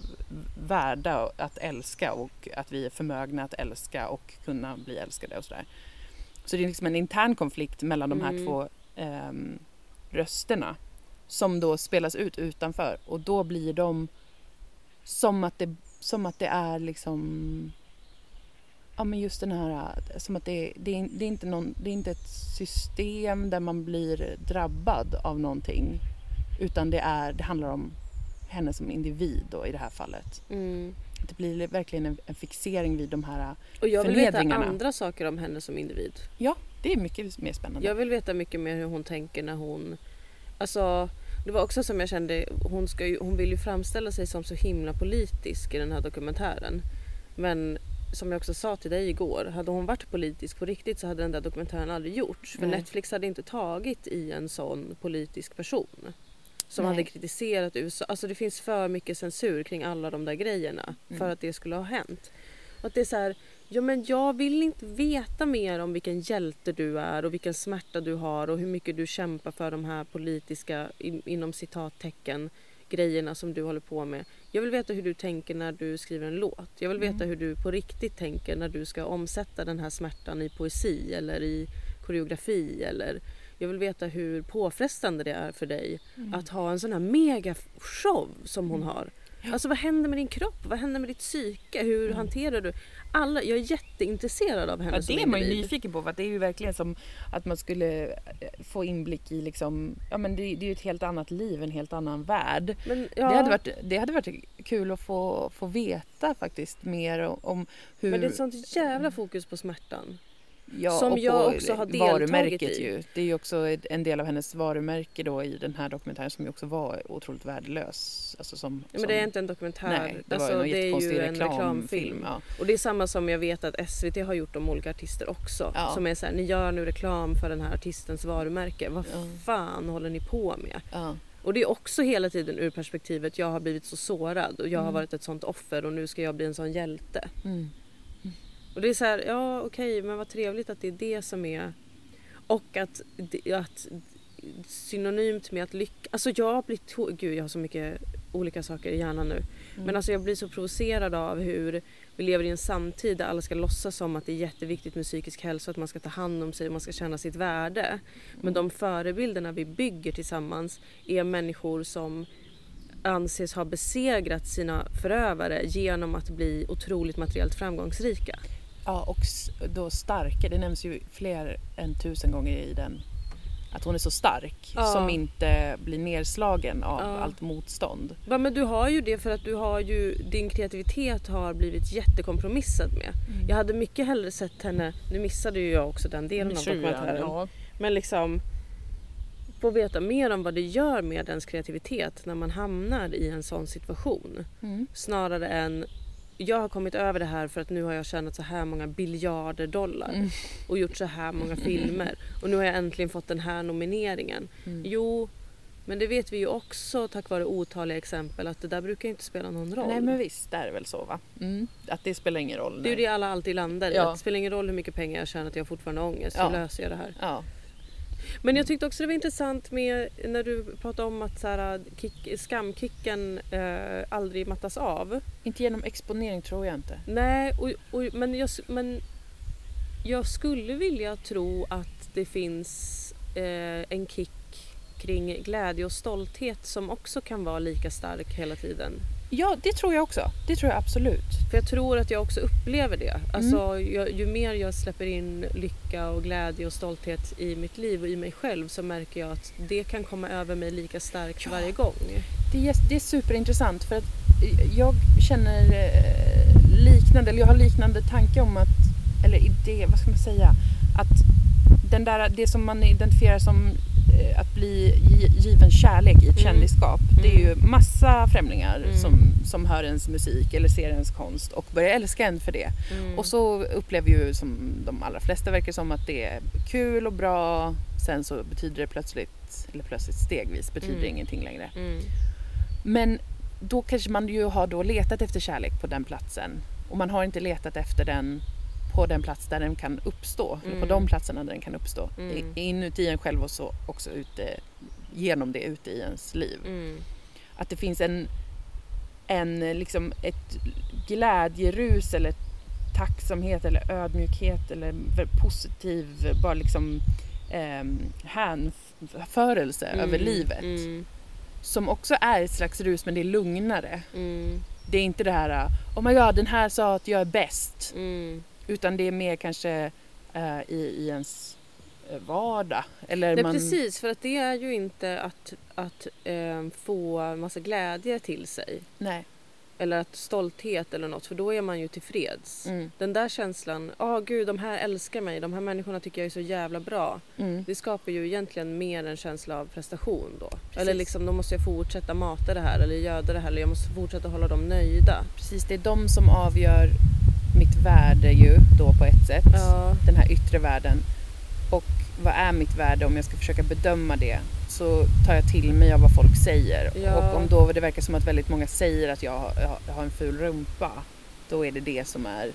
värda att älska och att vi är förmögna att älska och kunna bli älskade och sådär. Så det är liksom en intern konflikt mellan de här Mm. två ehm, rösterna som då spelas ut utanför och då blir de som att det, som att det är liksom Ja men just den här, som att det, det, är, det, är inte någon, det är inte ett system där man blir drabbad av någonting utan det, är, det handlar om henne som individ då i det här fallet. Mm. Det blir verkligen en, en fixering vid de här, Och jag vill veta Förnedringarna. andra saker om henne som individ. ja det är mycket mer spännande. Jag vill veta mycket mer hur hon tänker när hon... Alltså, det var också som jag kände, hon, ska ju, hon vill ju framställa sig som så himla politisk i den här dokumentären. Men som jag också sa till dig igår, hade hon varit politisk på riktigt så hade den där dokumentären aldrig gjorts. För Nej. Netflix hade inte tagit i en sån politisk person. Som Nej. hade kritiserat USA. Alltså det finns för mycket censur kring alla de där grejerna. Mm. För att det skulle ha hänt. Och att det är så här, Ja men jag vill inte veta mer om vilken hjälte du är och vilken smärta du har och hur mycket du kämpar för de här politiska, in, inom citattecken, grejerna som du håller på med. Jag vill veta hur du tänker när du skriver en låt. Jag vill veta Mm. hur du på riktigt tänker när du ska omsätta den här smärtan i poesi eller i koreografi eller jag vill veta hur påfrestande det är för dig Mm. att ha en sån här mega show som hon har. Alltså vad händer med din kropp? Vad händer med ditt psyke? Hur Mm. hanterar du? Alla, jag är jätteintresserad av henne Ja, som det är man ju nyfiken på för det är ju verkligen som att man skulle eh, få inblick i liksom, ja men det, det är ju ett helt annat liv, en helt annan värld. Men, ja, Det, hade varit, det hade varit kul att få, få veta faktiskt mer om, om hur... men det är ett sånt jävla fokus på smärtan. Ja, som jag också har deltagit i. Ju. Det är ju också en del av hennes varumärke då i den här dokumentären som ju också var otroligt värdelös. Alltså som, Ja, men det är inte en dokumentär. Nej, det var alltså, ju någon det är ju en reklamfilm. reklamfilm. Ja. Och det är samma som jag vet att SVT har gjort om olika artister också. Ja. Som är så här, ni gör nu reklam för den här artistens varumärke. Vad fan håller ni på med? Och det är också hela tiden ur perspektivet jag har blivit så sårad och jag har Mm. varit ett sånt offer och nu ska jag bli en sån hjälte. Mm. Och det är så här, ja okej men vad trevligt att det är det som är och att, att synonymt med att lycka, alltså jag har blivit, gud jag har så mycket olika saker i hjärnan nu. Mm. Men alltså jag blir så provocerad av hur vi lever i en samtid där alla ska låtsas som att det är jätteviktigt med psykisk hälsa, att man ska ta hand om sig och man ska känna sitt värde. Men de förebilderna vi bygger tillsammans är människor som anses ha besegrat sina förövare genom att bli otroligt materiellt framgångsrika. Ja, och då starka. Det nämns ju fler än tusen gånger i den. Att hon är så stark Ja. som inte blir nedslagen av Ja. allt motstånd. Ja, men du har ju det för att du har ju, din kreativitet har blivit jättekompromissad med. Jag hade mycket hellre sett henne, nu missade ju jag också den delen av dokumentären. Ja. Men liksom få veta mer om vad det gör med ens kreativitet när man hamnar i en sån situation. Mm. Snarare än jag har kommit över det här för att nu har jag tjänat så här många biljarder dollar Mm. och gjort så här många filmer och nu har jag äntligen fått den här nomineringen. Mm. Jo, men det vet vi ju också tack vare otaliga exempel att det där brukar inte spela någon roll. Nej men visst, det är väl så va? Mm. Att det spelar ingen roll. det är ju nej. det alla alltid landar i. Ja. att Det spelar ingen roll hur mycket pengar jag tjänar att jag har fortfarande har ångest. Ja. Hur löser jag det här? Ja. Men jag tyckte också det var intressant med när du pratade om att så här, kick, skamkicken eh, aldrig mattas av. Inte genom exponering tror jag inte. Nej, och, och, men, jag, men jag skulle vilja tro att det finns eh, en kick kring glädje och stolthet som också kan vara lika stark hela tiden. Ja, det tror jag också. Det tror jag absolut. För jag tror att jag också upplever det. Alltså, jag, ju mer jag släpper in lycka och glädje och stolthet i mitt liv och i mig själv så märker jag att det kan komma över mig lika starkt Ja. varje gång. Det är, det är superintressant för att jag känner eh, liknande, eller jag har liknande tanke om att, eller idé, vad ska man säga, att den där, det som man identifierar som eh, att bli gi- given kärlek i ett Mm. kändisskap, det är ju massa främlingar Mm. som, som hör ens musik eller ser ens konst och börjar älska en för det. Mm. Och så upplever ju som de allra flesta verkar som att det är kul och bra. Sen så betyder det plötsligt, eller plötsligt stegvis, betyder Mm. ingenting längre. Mm. Men då kanske man ju har då letat efter kärlek på den platsen. Och man har inte letat efter den på den plats där den kan uppstå. Eller på Mm. de platserna där den kan uppstå. Mm. Inuti en själv och så också ute, genom det ute i ens liv. Mm. Att det finns en, en liksom ett glädjerus eller tacksamhet eller ödmjukhet eller positiv bara liksom eh, hänförelse över Mm. livet. Mm. Som också är ett slags rus men det är lugnare. Mm. Det är inte det här Oh my god den här sa att jag är bäst. Mm. Utan det är mer kanske eh, i, i ens eh, vardag. Eller Nej man, precis, för att det är ju inte att, att eh, få massa glädje till sig. Nej. Eller att stolthet eller något, för då är man ju tillfreds. Mm. Den där känslan, åh gud de här älskar mig, de här människorna tycker jag är så jävla bra. Mm. Det skapar ju egentligen mer en känsla av prestation då. Precis. Eller liksom, då måste jag fortsätta mata det här eller göda det här eller jag måste fortsätta hålla dem nöjda. Precis, det är de som avgör mitt värde ju då på ett sätt. Ja. Den här yttre världen. Och vad är mitt värde om jag ska försöka bedöma det så tar jag till mig av vad folk säger. Ja. Och om då det verkar som att väldigt många säger att jag har, en ful rumpa då är det det som är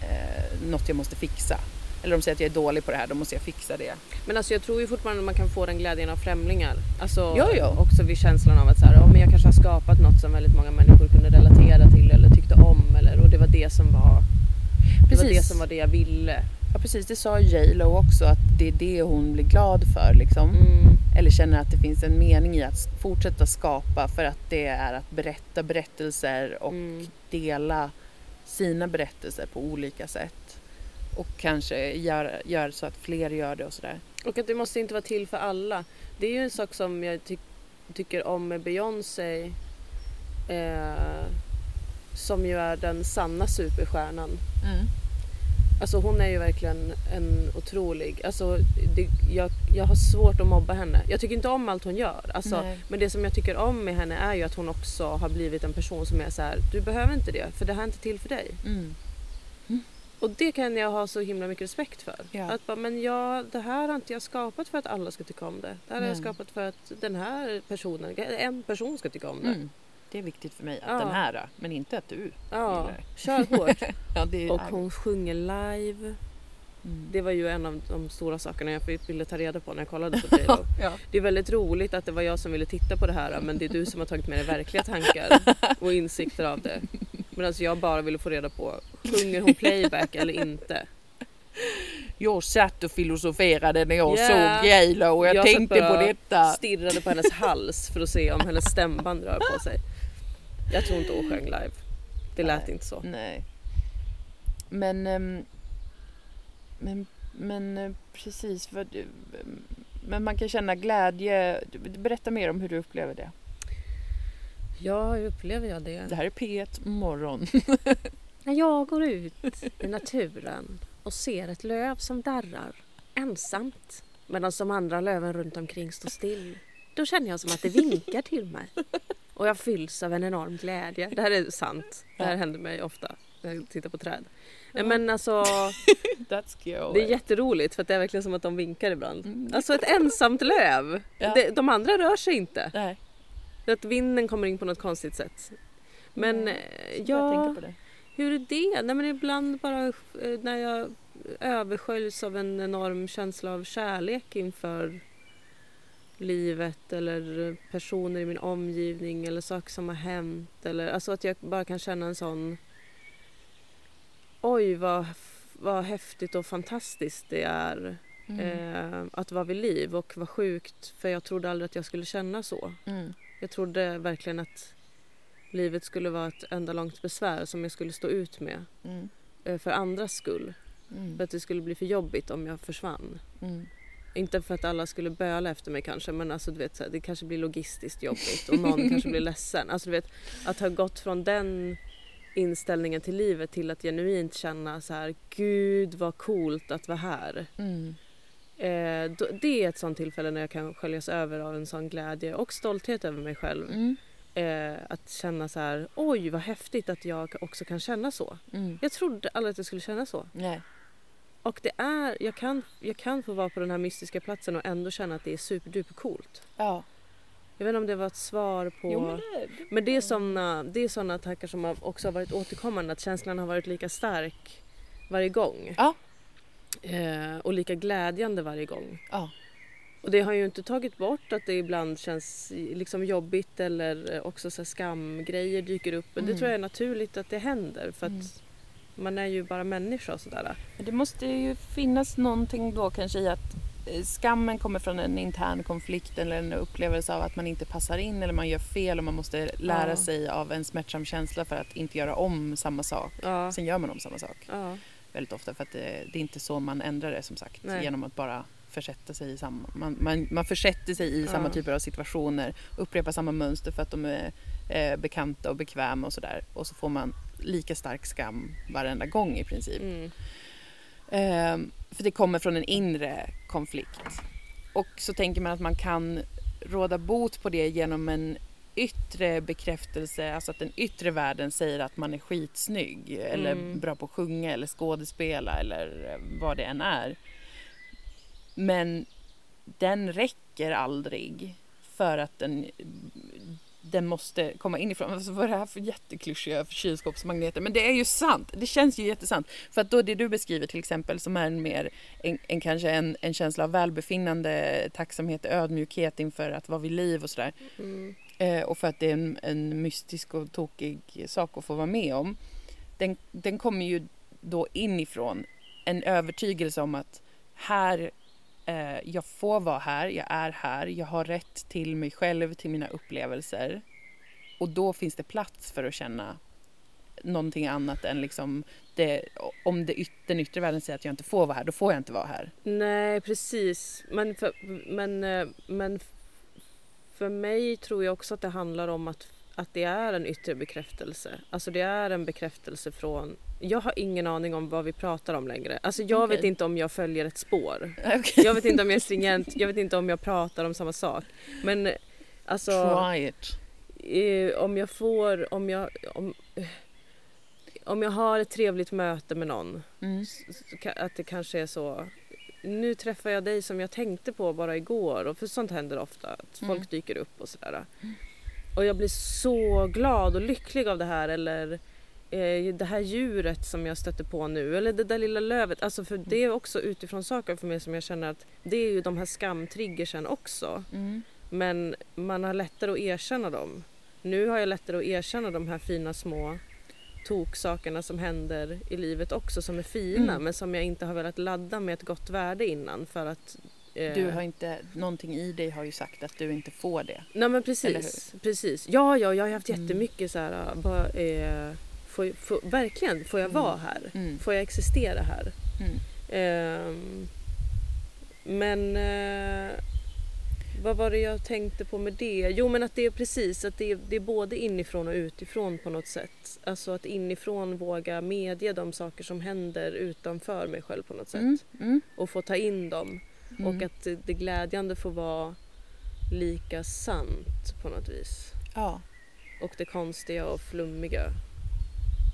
eh, något jag måste fixa. Eller de säger att jag är dålig på det här, då måste jag fixa det. Men alltså jag tror ju fortfarande att man kan få den glädjen av främlingar. Alltså Jo, jo. också vid känslan av att så här, ja, men jag kanske har skapat något som väldigt många människor kunde relatera till eller tyckte om eller och det var det som var det, var det Precis. som var det jag ville. Ja precis, det sa J Lo också att det är det hon blir glad för liksom. Mm. Eller känner att det finns en mening i att fortsätta skapa för att det är att berätta berättelser och Mm. dela sina berättelser på olika sätt. Och kanske gör, gör så att fler gör det och sådär. Och att det måste inte vara till för alla. Det är ju en sak som jag ty- tycker om med Beyoncé. Eh, som ju är den sanna superstjärnan. Alltså hon är ju verkligen en otrolig, alltså det, jag, jag har svårt att mobba henne. Jag tycker inte om allt hon gör. Alltså, Nej. men det som jag tycker om med henne är ju att hon också har blivit en person som är så här: du behöver inte det för det här är inte till för dig. Mm. Och det kan jag ha så himla mycket respekt för. Ja. Att bara, men ja, det här har inte jag skapat för att alla ska tycka om det. Det här har jag Nej. skapat för att den här personen, en person ska tycka om det. Mm. Det är viktigt för mig att Ja. den här, men inte att du Ja, gillar kör hårt. Ja, det är, Och hon sjunger live. Mm. Det var ju en av de stora sakerna jag ville ta reda på när jag kollade på J.Lo. ja. Det är väldigt roligt att det var jag som ville titta på det här men det är du som har tagit med dig verkliga tankar och insikter av det. Medan jag bara ville få reda på, sjunger hon playback eller inte? Jag satt och filosoferade när jag Ja. såg J Lo och jag, Jag tänkte på detta. Stirrade på hennes hals för att se om hennes stämband rör på sig. Jag tror inte hon sjöng live. Det lät Nej. inte så. Nej. Men, ehm, men, men eh, precis. För, du- men man kan känna glädje. Berätta mer om hur du upplever det. Ja, hur upplever jag det? Det här är P1 Morgon. När jag går ut i naturen och ser ett löv som darrar ensamt medan de andra löven runt omkring står still. Då känner jag som att det vinkar till mig. Och jag fylls av en enorm glädje. Det här är sant. Det här Ja. händer mig ofta när jag tittar på träd. Nej, Men alltså, That's cute. det är jätteroligt för att det är verkligen som att de vinkar ibland. Mm. Alltså ett ensamt löv. Ja. Det, de andra rör sig inte. Nej, Att vinden kommer in på något konstigt sätt. Men Nej, eh, jag ja... tänker på det. Hur är det? Nej, men ibland bara eh, när jag översköljs av en enorm känsla av kärlek inför livet eller personer i min omgivning eller saker som har hänt. Eller, alltså att jag bara kan känna en sån Oj vad, vad häftigt och fantastiskt det är Mm. eh, att vara vid liv och vad sjukt för jag trodde aldrig att jag skulle känna så. Mm. Jag trodde verkligen att livet skulle vara ett enda långt besvär som jag skulle stå ut med Mm. eh, för andras skull. Mm. För att det skulle bli för jobbigt om jag försvann. Mm. Inte för att alla skulle böla efter mig kanske men alltså, du vet, så här, det kanske blir logistiskt jobbigt och någon kanske blir ledsen. Alltså, du vet, att ha gått från den inställningen till livet till att genuint känna så här gud vad coolt att vara här. Mm. Eh, då, det är ett sånt tillfälle när jag kan sköljas över av en sån glädje och stolthet över mig själv. Mm. Eh, att känna så här, oj vad häftigt att jag också kan känna så. Mm. Jag trodde aldrig att jag skulle känna så. Nej. Och det är, jag kan, jag kan få vara på den här mystiska platsen och ändå känna att det är superduper coolt. Ja. Jag vet inte om det var ett svar på... Jo, men det, det... Men det är såna, det är såna tankar som har också har varit återkommande, att känslan har varit lika stark varje gång. Ja. Eh, och lika glädjande varje gång. Ja. Och det har ju inte tagit bort att det ibland känns liksom jobbigt eller eh, också så skamgrejer dyker upp. Men det Mm. tror jag är naturligt att det händer för att Mm. man är ju bara människa och sådär. Men Det måste ju finnas någonting då kanske i att eh, skammen kommer från en intern konflikt eller en upplevelse av att man inte passar in eller man gör fel och man måste lära Ja. sig av en smärtsam känsla för att inte göra om samma sak. Ja. Sen gör man om samma sak ja. väldigt ofta för att det, det är inte så man ändrar det som sagt Nej. genom att bara försätta sig i samma, man, man, man försätter sig i samma Ja. typer av situationer, upprepar samma mönster för att de är eh, bekanta och bekväma och sådär och så får man lika stark skam varenda gång i princip. Mm. Ehm, för det kommer från en inre konflikt. Och så tänker man att man kan råda bot på det genom en yttre bekräftelse, alltså att den yttre världen säger att man är skitsnygg eller Mm. bra på att sjunga eller skådespela eller eh, vad det än är. Men den räcker aldrig för att den, den måste komma inifrån. Alltså, vad är det här för jätteklyschiga kylskåpsmagneter? Men det är ju sant. Det känns ju jättesant. För att då det du beskriver till exempel som är en mer, en, en kanske en, en känsla av välbefinnande, tacksamhet, ödmjukhet inför att vara vid liv och sådär. Mm. Eh, och för att det är en, en mystisk och tokig sak att få vara med om. Den, den kommer ju då inifrån en övertygelse om att här, eh, jag får vara här, jag är här, jag har rätt till mig själv, till mina upplevelser. Och då finns det plats för att känna någonting annat än liksom det, om det, yt- den yttre världen säger att jag inte får vara här, då får jag inte vara här. Nej, precis. Men för, men, eh, men för mig tror jag också att det handlar om att, att det är en yttre bekräftelse. Alltså det är en bekräftelse från... Jag har ingen aning om vad vi pratar om längre. Alltså jag Okej. vet inte om jag följer ett spår. Okay. Jag vet inte om jag är stringent, jag vet inte om jag pratar om samma sak. Men alltså... Try it. eh, om jag får, om jag, om, eh, om jag har ett trevligt möte med någon, Mm. att det kanske är så, nu träffar jag dig som jag tänkte på bara igår, och för sånt händer ofta, att folk Mm. dyker upp och sådär. Och jag blir så glad och lycklig av det här, eller det här djuret som jag stötte på nu, eller det där lilla lövet. Alltså för det är också utifrån saker för mig som jag känner att det är ju de här skamtriggersen också. Mm. Men man har lättare att erkänna dem. Nu har jag lättare att erkänna de här fina små toksakerna som händer i livet också som är fina Mm. men som jag inte har velat ladda med ett gott värde innan för att eh, Du har inte, någonting i dig har ju sagt att du inte får det. Nej men precis, precis. Ja, ja, jag har haft Mm. jättemycket så här, bara, eh, får, får, verkligen, får jag Mm. vara här? Mm. Får jag existera här? Ehm, men eh, vad var det jag tänkte på med det? Jo men att det är precis, att det är, det är både inifrån och utifrån på något sätt. Alltså att inifrån våga medge de saker som händer utanför mig själv på något sätt. Mm. Mm. Och få ta in dem. Mm. Och att det glädjande får vara lika sant på något vis. Ja. Och det konstiga och flummiga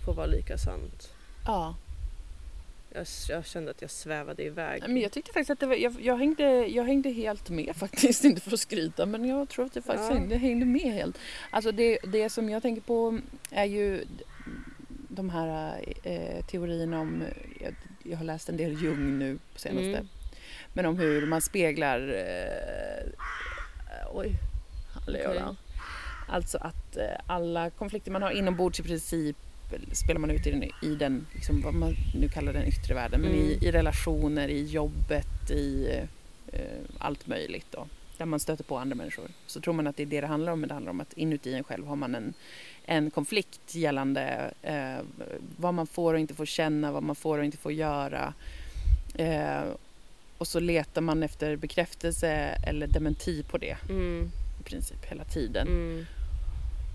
får vara lika sant. ja. Jag, jag kände att jag svävade iväg. Men jag tyckte faktiskt att det var, jag, jag, hängde, jag hängde helt med faktiskt, inte för att skryta men jag tror att det faktiskt Ja. hängde, hängde med helt. Alltså det, det som jag tänker på är ju de här eh, teorierna om, jag, jag har läst en del Jung nu på senaste, Mm. men om hur man speglar, eh, oj, hallå då. Alltså att eh, alla konflikter man har inombords i princip spelar man ut i den, i den liksom, vad man nu kallar den yttre världen, men i, Mm. i relationer, i jobbet, i eh, allt möjligt då. Där man stöter på andra människor. Så tror man att det är det det handlar om, men det handlar om att inuti en själv har man en, en konflikt gällande eh, vad man får och inte får känna, vad man får och inte får göra. Eh, och så letar man efter bekräftelse eller dementi på det Mm, i princip hela tiden. mm,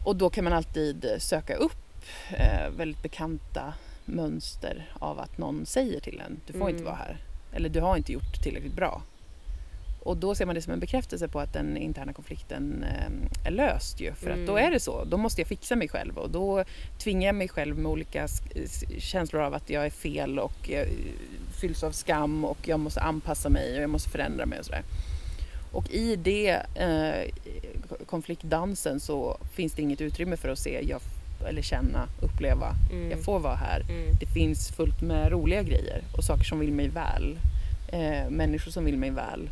Och då kan man alltid söka upp eh, väldigt bekanta mönster av att någon säger till en, du får Mm. inte vara här. Eller du har inte gjort tillräckligt bra. Och då ser man det som en bekräftelse på att den interna konflikten eh, är löst ju. För att då Mm. är det så, då måste jag fixa mig själv och då tvingar jag mig själv med olika känslor av att jag är fel och jag fylls av skam och jag måste anpassa mig och jag måste förändra mig och sådär. Och i det eh, konfliktdansen så finns det inget utrymme för att se, jag, eller känna, uppleva. mm, Jag får vara här. mm, Det finns fullt med roliga grejer och saker som vill mig väl. Eh, människor som vill mig väl.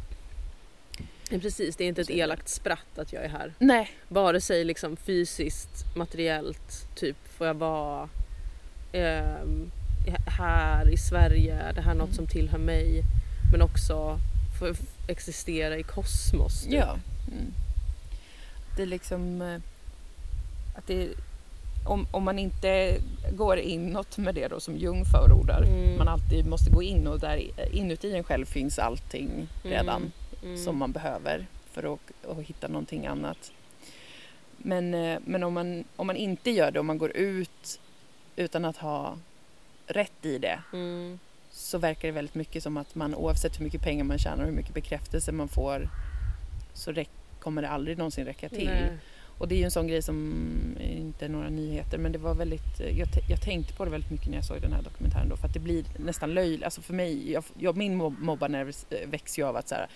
Ja, Precis, det är inte ett är elakt spratt att jag är här. Nej, Vare sig liksom fysiskt, materiellt, typ får jag vara ehm, här i Sverige, är det här något Mm. som tillhör mig? Men också få f- existera i kosmos. typ. ja. Mm. Det är liksom eh, att det om, om man inte går inåt med det då som Jung förordar, Mm. man alltid måste gå in och där inuti en själv finns allting redan. Mm, mm. som man behöver för att, att hitta någonting annat. Men, eh, men om, man, om man inte gör det, om man går ut utan att ha rätt i det, Mm, så verkar det väldigt mycket som att man oavsett hur mycket pengar man tjänar och hur mycket bekräftelse man får så kommer det aldrig någonsin räcka till. nej. Och det är ju en sån grej som eh, inte är några nyheter men det var väldigt, eh, jag, jag tänkte på det väldigt mycket när jag såg den här dokumentären då för att det blir nästan löjligt, alltså för mig, jag, jag, min mob- mobbarnerv eh, växer ju av att så här,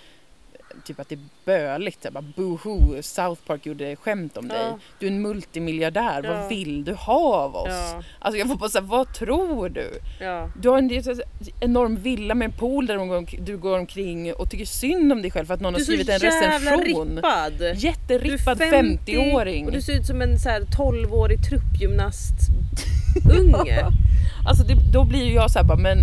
typ att det är böligt. Så Bara, Boohoo, South Park gjorde skämt om dig. Ja. Du är en multimiljardär, Ja. vad vill du ha av oss? Ja, Alltså jag får bara säga, vad tror du? ja. Du har en så- så- enorm villa med en pool där du går, omkring och tycker synd om dig själv för att någon har så skrivit en jävla recension. rippad. Du är Jätterippad 50 50-åring. Och du ser ut som en så här 12-årig truppgymnast-unge. Alltså det, då blir ju jag såhär bara men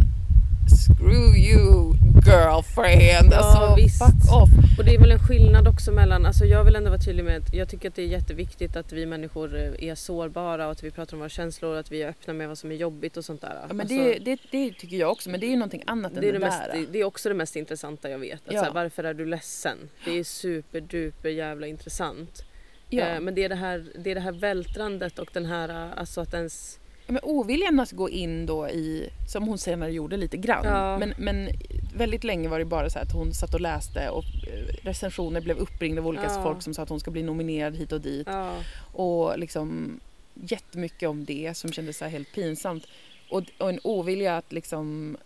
screw you girlfriend. Ja, alltså visst. fuck off. Och det är väl en skillnad också mellan, alltså jag vill ändå vara tydlig med att jag tycker att det är jätteviktigt att vi människor eh, är sårbara och att vi pratar om våra känslor och att vi är öppna med vad som är jobbigt och sånt där. Ja, men Alltså, det, det, det tycker jag också men det är ju någonting annat än det, är det, det, mest, där. det är också det mest intressanta jag vet. Att Ja. här, varför är du ledsen? Det är superduper jävla intressant. ja. Eh, men det är det, här, det är det här vältrandet och den här, eh, alltså att ens... Men oviljan att gå in då i, som hon senare gjorde lite grann. Ja. Men, men väldigt länge var det bara så att hon satt och läste och eh, recensioner blev uppringda av olika Ja. folk som sa att hon ska bli nominerad hit och dit. Ja, Och liksom jättemycket om det som kändes så helt pinsamt. Och, och en ovilja att liksom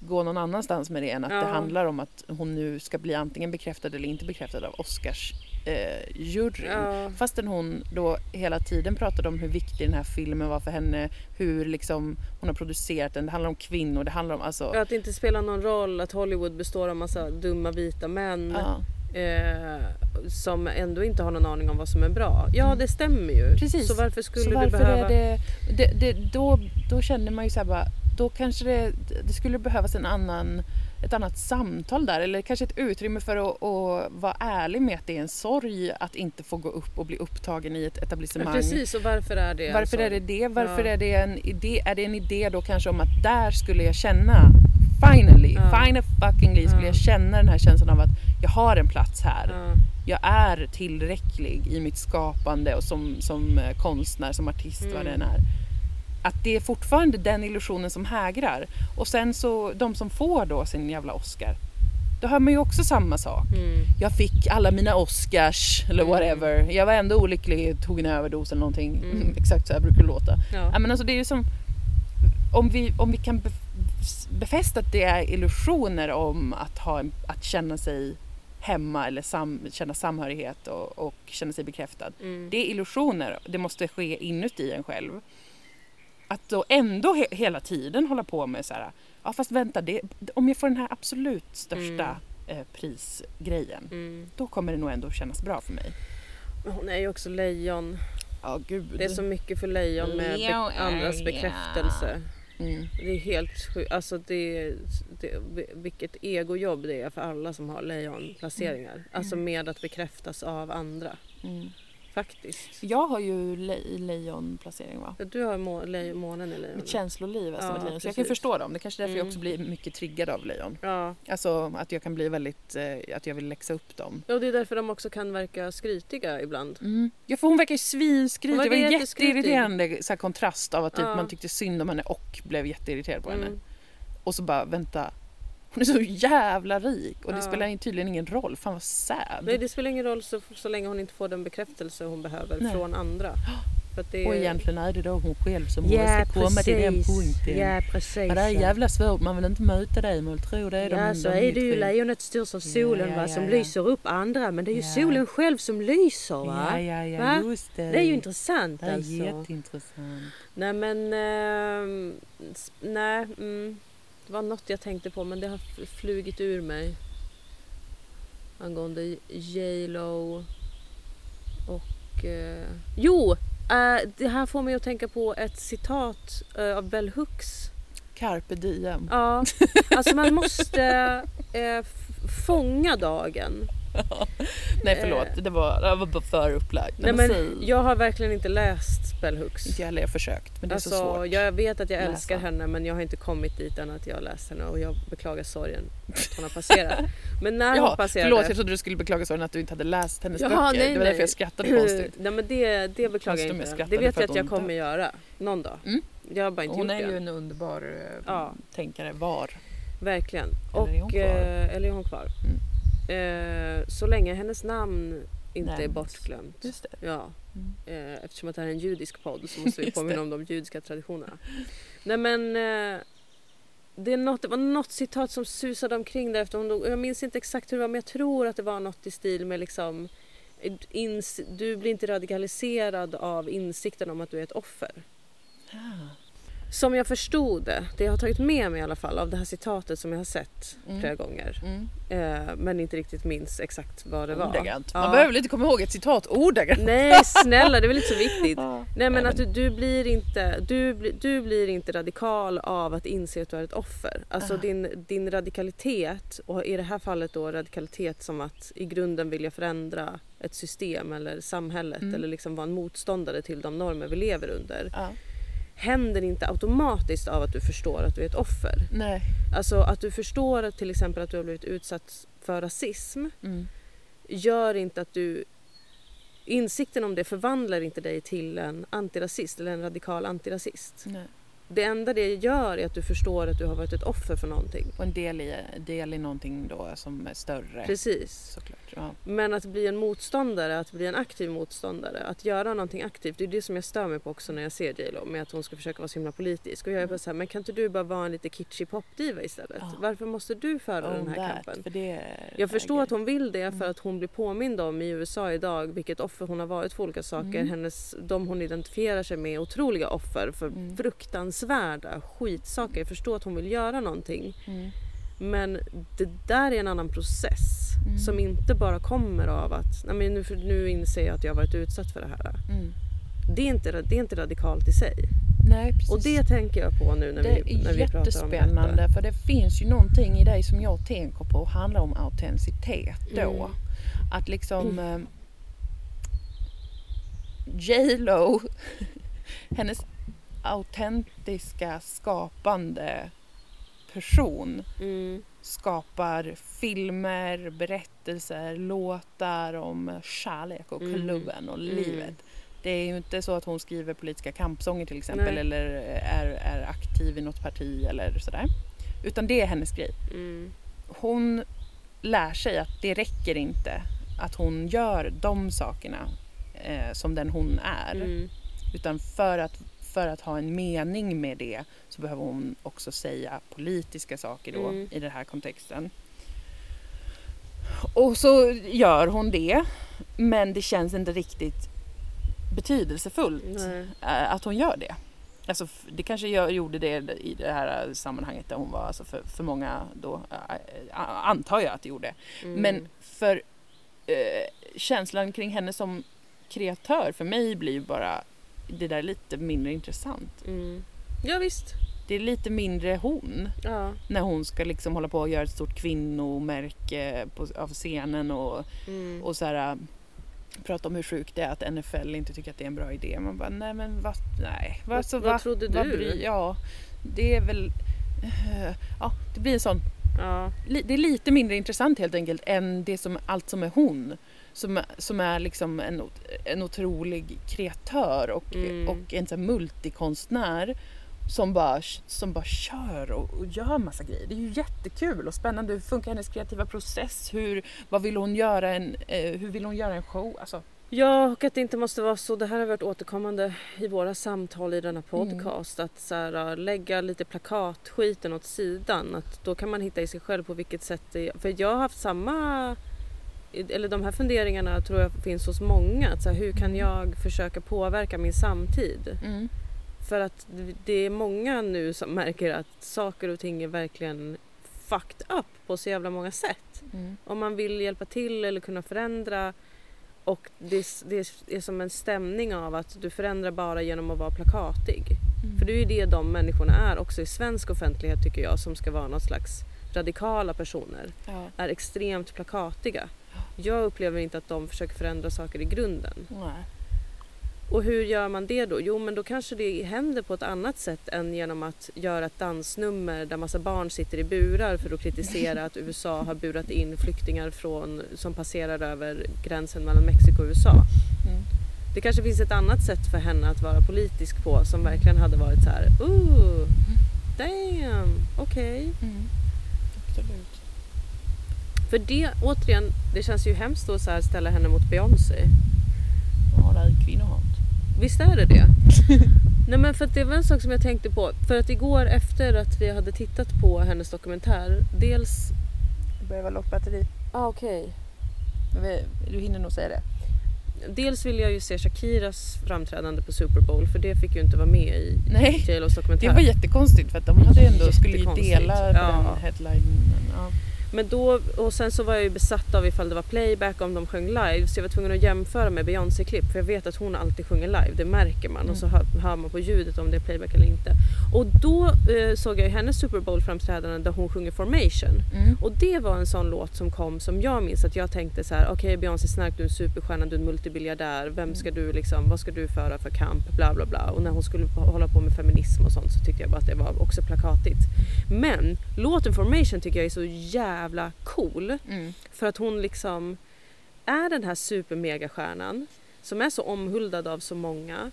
gå någon annanstans med det än att det handlar om att hon nu ska bli antingen bekräftad eller inte bekräftad av Oscars eh, juryn. ja, Fastän hon då hela tiden pratade om hur viktig den här filmen var för henne, hur liksom hon har producerat den, det handlar om kvinnor, det handlar om alltså... att det inte spelar någon roll att Hollywood består av massa dumma vita män. Ja, eh, som ändå inte har någon aning om vad som är bra. Ja, det stämmer ju. Precis. Så varför skulle så du varför behöva... är det, det, det då, då känner man ju så här bara, då kanske det, det skulle behövas en annan, ett annat samtal där eller kanske ett utrymme för att, att vara ärlig med att det är en sorg att inte få gå upp och bli upptagen i ett etablissemang. precis, och varför är det Varför är det det? Varför Ja. är det en idé? Är det en idé då kanske om att där skulle jag känna finally, Ja. finally skulle Ja. jag känna den här känslan av att jag har en plats här. Ja, Jag är tillräcklig i mitt skapande och som, som eh, konstnär, som artist, vad det än Mm. är. Att det är fortfarande den illusionen som hägrar. Och sen så, de som får då sin jävla Oscar, då hör man ju också samma sak. mm, Jag fick alla mina Oscars eller Mm. whatever. Jag var ändå olycklig, tog en överdos eller någonting. Mm. Exakt så här brukar det låta. ja. Men alltså det är ju som om vi, om vi kan bef- befästa att det är illusioner om att, ha en, att känna sig hemma eller sam, känna samhörighet och, och känna sig bekräftad. Mm. Det är illusioner, det måste ske inuti en själv. Att då ändå he, hela tiden hålla på med så här, ja fast vänta, det, om jag får den här absolut största eh, prisgrejen, Mm. då kommer det nog ändå kännas bra för mig. Hon är ju också lejon. Ja, gud. Det är så mycket för lejon med be- andras bekräftelse. Mm. Det är helt sjukt. Alltså det, det, vilket egojobb det är för alla som har lejonplaceringar. Alltså med att bekräftas av andra. Mm. Faktiskt. Jag har ju le, lejonplacering va? Ja, Du har må, le, månen i lejon. Mitt känsloliv är som Ja, ett lejon. Så jag kan förstå dem. Det är kanske därför jag Mm. också blir mycket triggad av lejon. Ja. Alltså att jag kan bli väldigt, eh, att jag vill läxa upp dem. ja, och det är därför de också kan verka skrytiga ibland. Mm. Ja för hon verkar ju svinskrytig. Det var en jätteirriterande så kontrast av att typ, Ja. man tyckte synd om henne och blev jätteirriterad på henne. Mm. Och så bara vänta, hon är så jävla rik och det Ja. spelar tydligen ingen roll. Fan vad sad. Nej, det spelar ingen roll så, så länge hon inte får den bekräftelse hon behöver Nej. från andra. Det Och egentligen är det då hon själv som Ja, måste komma till den precis. punkten. Ja, precis. Ja, det är jävla svårt, man vill inte möta dig, man tror det är de Ja, så de är det ju tror. lejonet styrs av solen ja, va, som lyser upp andra. Men det är ju solen själv som lyser va. Ja, ja, ja, Va? just det. Det är ju intressant Det är alltså. jätteintressant. Nej men, s- nej. Mm, det var något jag tänkte på men det har flugit ur mig. Angående J Lo och... Eh, jo! eh, det här får mig att tänka på ett citat eh, av Bell Hooks. Carpe diem. Ja, alltså man måste eh, fånga dagen. Nej förlåt, det var, det var för upplagt. Nej, men jag har verkligen inte läst Bell Hooks. Inte jag heller, jag har försökt men det är Alltså, så svårt. jag vet att jag läsa. älskar henne men jag har inte kommit dit än att jag har läst henne och jag beklagar sorgen att hon har passerat. Men när hon Jaha, passerade... förlåt jag trodde du skulle beklaga sorgen att du inte hade läst hennes Jaha, böcker. nej, det var därför jag skrattade konstigt. Nej men det, det beklagar jag jag inte. skrattade Det vet jag att jag hon kommer göra någon dag. Mm. Jag har bara inte Hon gjort är det. ju en underbar eh, Ja. tänkare var. Verkligen. Eller är hon kvar? eh, är hon kvar? Eh, så länge hennes namn inte är Nämns. bortglömt. Ja. Mm. Eh, eftersom att det här är en judisk podd så måste vi påminna om de judiska traditionerna. Nej men... Eh, det, är något, det var något citat som susade omkring där efter hon dog. Jag minns inte exakt hur det var men jag tror att det var något i stil med liksom ins, du blir inte radikaliserad av insikten om att du är ett offer. Ah. Som jag förstod det, det jag har tagit med mig i alla fall av det här citatet som jag har sett Mm. flera gånger. Mm. Eh, men inte riktigt minns exakt vad det var. Ordagrant. Man Ja. behöver väl inte komma ihåg ett citat ordagrant? Nej snälla det är väl inte så viktigt. Ja. Nej men att du, du, blir inte, du, du blir inte radikal av att inse att du är ett offer. Alltså Ah. din, din radikalitet, och i det här fallet då radikalitet som att i grunden vilja förändra ett system eller samhället Mm. eller liksom vara en motståndare till de normer vi lever under. Ja. Händer inte automatiskt av att du förstår att du är ett offer. Nej. Alltså att du förstår att till exempel att du har blivit utsatt för rasism Mm. gör inte att du... Insikten om det förvandlar inte dig till en antirasist eller en radikal antirasist. Nej. Det enda det gör är att du förstår att du har varit ett offer för någonting. Och en del i, del i någonting då som är större. Precis. Såklart. Ja. Men att bli en motståndare, att bli en aktiv motståndare, att göra någonting aktivt. Det är det som jag stör mig på också när jag ser J Lo med att hon ska försöka vara så himla politisk. Och jag är bara så här, men kan inte du bara vara en lite kitschig popdiva istället? Ja. Varför måste du föra den här that, kampen? För Jag förstår att hon vill det för Mm. att hon blir påmind om i USA idag vilket offer hon har varit för olika saker. Mm. Hennes, de hon identifierar sig med är otroliga offer för Mm. fruktansvärda skitsaker. Jag förstår att hon vill göra någonting. Mm. Men det där är en annan process Mm. som inte bara kommer av att Nej, men nu, nu inser jag att jag varit utsatt för det här. Mm. Det är inte, det är inte radikalt i sig. Nej, precis. Och det tänker jag på nu när det vi, när är vi pratar om detta. jättespännande för det finns ju någonting i dig som jag tänker på handlar om autenticitet då. Mm. Att liksom eh, J Lo, hennes autentiska skapande person Mm. skapar filmer, berättelser, låtar om kärlek och Mm. kluven och Mm. livet. Det är ju inte så att hon skriver politiska kampsånger till exempel Nej. eller är, är aktiv i något parti eller sådär. Utan det är hennes grej. Mm. Hon lär sig att det räcker inte att hon gör de sakerna eh, som den hon är. Mm. Utan för att, för att ha en mening med det så behöver hon också säga politiska saker då Mm. i den här kontexten. Och så gör hon det men det känns inte riktigt betydelsefullt Nej. eh, att hon gör det. Alltså, det kanske gör, gjorde det i det här sammanhanget där hon var alltså för, för många då, eh, antar jag att det gjorde. Mm. Men för eh, känslan kring henne som kreatör för mig blir ju bara det där lite mindre intressant. Mm. Ja visst. Det är lite mindre hon Ja. när hon ska liksom hålla på och göra ett stort kvinnomärke på, av scenen och, Mm. och så här, äh, prata om hur sjukt det är att NFL inte tycker att det är en bra idé. Man bara, nej men vad, nej. Vad- så, vad va- trodde vad du? bry- ja, det är väl, eh, ja det blir en sån ja. det är lite mindre intressant helt enkelt än det som, allt som är hon. Som, som är liksom en, en otrolig kreatör och, Mm. och en sån multikonstnär som bara, som bara kör och, och gör massa grejer. Det är ju jättekul och spännande. Hur funkar hennes kreativa process? Hur, vad vill hon göra en, eh, hur vill hon göra en show? Alltså, Ja, och att det inte måste vara så. Det här har varit återkommande i våra samtal i denna Mm. podcast. Att så här, lägga lite plakatskiten åt sidan. Att då kan man hitta i sig själv på vilket sätt det För jag har haft samma... Eller de här funderingarna tror jag finns hos många. Att så här, hur kan Mm. jag försöka påverka min samtid? mm, För att det är många nu som märker att saker och ting är verkligen fucked up på så jävla många sätt. mm, Om man vill hjälpa till eller kunna förändra och det, är- det är som en stämning av att du förändrar bara genom att vara plakatig. mm. För det är ju det de människorna är också i svensk offentlighet tycker jag som ska vara någon slags radikala personer. ja, Är extremt plakatiga. Jag upplever inte att de försöker förändra saker i grunden. nej. Och hur gör man det då? Jo men då kanske det händer på ett annat sätt än genom att göra ett dansnummer där massa barn sitter i burar för att kritisera att USA har burat in flyktingar från, som passerar över gränsen mellan Mexiko och USA. Mm. Det kanske finns ett annat sätt för henne att vara politisk på som verkligen hade varit så här, ooh, damn, okej. Mm. Absolut. För det, återigen, det känns ju hemskt att så här ställa henne mot Beyoncé. Ja, det är kvinnohat. Visst är det det? Nej men för att det var en sak som jag tänkte på. För att igår efter att vi hade tittat på hennes dokumentär. Dels... Det börjar vara lågt batteri. Ah, okej. Vi- Du hinner nog säga det. Dels vill jag ju se Shakiras framträdande på Super Bowl för det fick ju inte vara med i Nej, J Los dokumentär. det var jättekonstigt för att de hade ändå, skulle ju dela Ja. den headlinen. Ja. Men då, och sen så var jag ju besatt av ifall det var playback, om de sjöng live. Så jag var tvungen att jämföra med Beyoncé-klipp för jag vet att hon alltid sjunger live, det märker man. Och så hör, hör man på ljudet om det är playback eller inte. Och då eh, såg jag ju hennes Super Bowl-framträdande där hon sjunger Formation. Mm. Och det var en sån låt som kom som jag minns att jag tänkte så här: okej Beyoncé Snark du är en superstjärna, du är en multibiljardär, vem ska du liksom, vad ska du föra för kamp, bla bla bla. Och när hon skulle hålla på med feminism och sånt så tyckte jag bara att det var också plakatigt. Men låten Formation tycker jag är så jävla cool. Mm. För att hon liksom är den här supermegastjärnan som är så omhuldad av så många.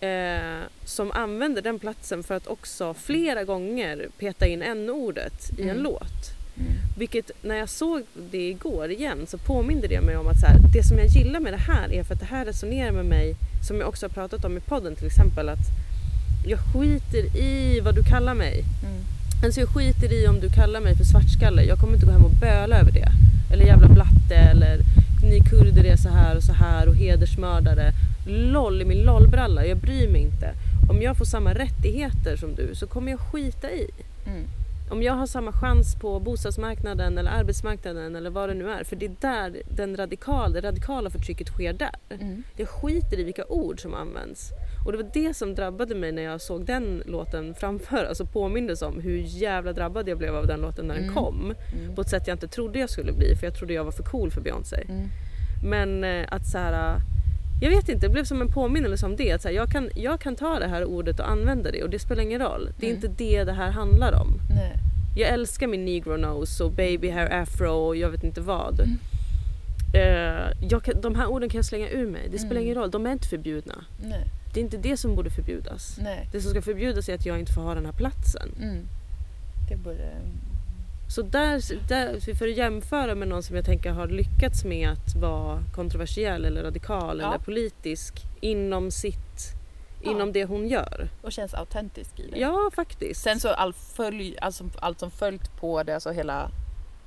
Eh, som använder den platsen för att också flera gånger peta in n-ordet i en Mm. låt. Mm. Vilket när jag såg det igår igen så påminde det mig om att så här, det som jag gillar med det här är för att det här resonerar med mig som jag också har pratat om i podden till exempel att jag skiter i vad du kallar mig. Mm. Men så jag skiter i om du kallar mig för svartskalle. Jag kommer inte gå hem och böla över det. Eller jävla blatte eller ni kurder är så här och så här och hedersmördare. LOL i min LOL-bralla. Jag bryr mig inte. Om jag får samma rättigheter som du så kommer jag skita i. Mm. Om jag har samma chans på bostadsmarknaden eller arbetsmarknaden eller vad det nu är. För det är där den radikal, det radikala förtrycket sker där. Mm. Jag skiter i vilka ord som används. Och det var det som drabbade mig när jag såg den låten framföras och påmindes om hur jävla drabbad jag blev av den låten när den Mm. kom. Mm. På ett sätt jag inte trodde jag skulle bli för jag trodde jag var för cool för Beyoncé. Mm. Men eh, att så här, jag vet inte, det blev som en påminnelse om det. Att så här, jag, kan, jag kan ta det här ordet och använda det och det spelar ingen roll. Det är Mm. inte det det här handlar om. Nej. Jag älskar min negro nose och baby hair afro och jag vet inte vad. Mm. Eh, jag kan, de här orden kan jag slänga ur mig. Det spelar Mm. ingen roll, de är inte förbjudna. Nej. Det är inte det som borde förbjudas. Nej. Det som ska förbjudas är att jag inte får ha den här platsen. Mm. Det borde... Så där, där, för att jämföra med någon som jag tänker har lyckats med att vara kontroversiell eller radikal Ja. eller politisk inom sitt, Ja. inom det hon gör. Och känns autentisk i det. Ja, faktiskt. Sen så all följ, alltså, allt som följt på det, alltså hela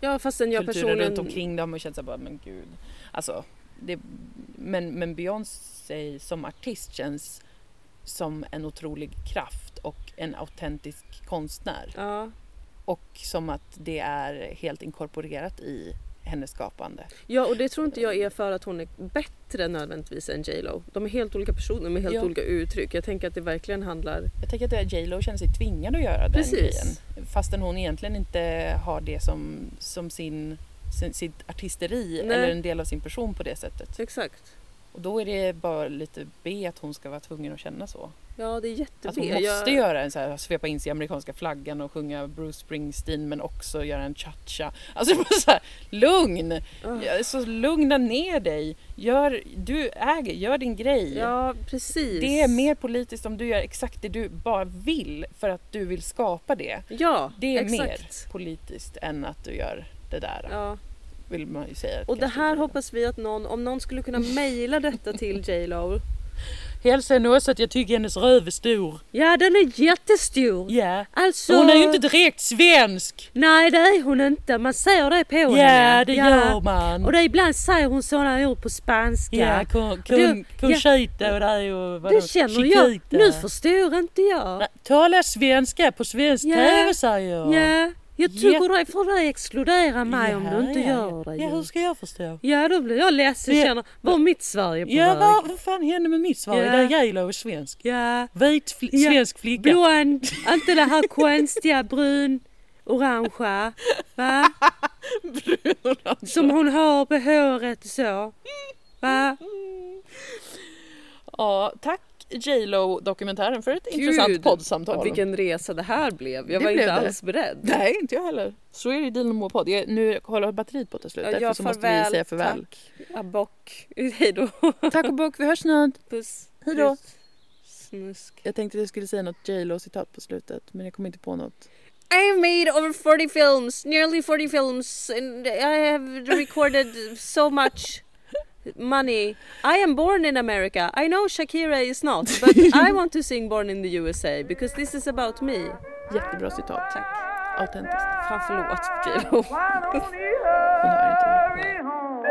ja, fastän jag kulturen personligen... runt omkring det har man känt såhär bara, men gud. Alltså, det, men, men Beyoncé som artist känns som en otrolig kraft och en autentisk konstnär. Ja. Och som att det är helt inkorporerat i hennes skapande. ja, och det tror inte jag är för att hon är bättre nödvändigtvis än J Lo. De är helt olika personer med helt Ja. olika uttryck. Jag tänker att det verkligen handlar... Jag tänker att J Lo känner sig tvingad att göra den Precis. grejen. Fastän hon egentligen inte har det som, som sin, sin, sitt artisteri Nej. eller en del av sin person på det sättet. Exakt. Och då är det bara lite B att hon ska vara tvungen att känna så. Ja, det är jätte Att hon måste göra en så här, svepa in sig i amerikanska flaggan och sjunga Bruce Springsteen men också göra en cha-cha. Alltså det var så här, lugn! Ja, Så lugna ner dig. Gör, du äger, gör din grej. Ja, precis. Det är mer politiskt om du gör exakt det du bara vill för att du vill skapa det. Ja, Det är exakt. mer politiskt än att du gör det där. Ja. Vill man ju säga. Och det här hoppas vi att någon, om någon skulle kunna mejla detta till J Lo. Hälsa henne också att jag tycker hennes röv är stor. Ja, den är jättestor. Ja. Alltså... Hon är ju inte direkt svensk. Nej, det är hon inte. Man ser det på Ja, henne. det gör man. Och det, ibland säger hon sådana ord på spanska. Ja, con, Du- con, conchita och det ju vadå, det känner jag. Chiquita. Nu förstår inte jag. Nej, Tala svenska på svensk Ja. TV säger jag. Ja, jag tycker det får dig exkludera mig om Ja, du inte ja, gör ja. det. Ja, hur ska jag förstå? Ja, då blir jag ledsen Ja. känner, var mitt Sverige på Ja, väg? vad, vad fan hände med mitt svar? Ja. Där J.Lo är svensk. Ja, Vit fl- Ja. svensk flicka. blond, inte det här konstiga brun, orangea, va? Som hon har på håret och så. Va? Ja, tack J.Lo dokumentären för ett intressant poddsamtal. Vilken resa det här blev. Jag Det var inte det. alls beredd. Nej, inte jag heller. Så är det i More podd. Jag, nu håller batteriet på att ta slut. Ja, därför så måste vi säga farväl. Tack. Abock. Hej då. Tack och bock, vi hörs snart. Puss. Hej då. Snusk. Jag tänkte att jag skulle säga något J.Lo citat på slutet men jag kom inte på något. I've made over 40 films, nearly 40 films, and I have recorded so much money. I am born in America. I know Shakira is not, but I want to sing Born in the USA because this is about me. Jättebra citat. Tack. Autentiskt. Fan förlåt. Hon hör inte.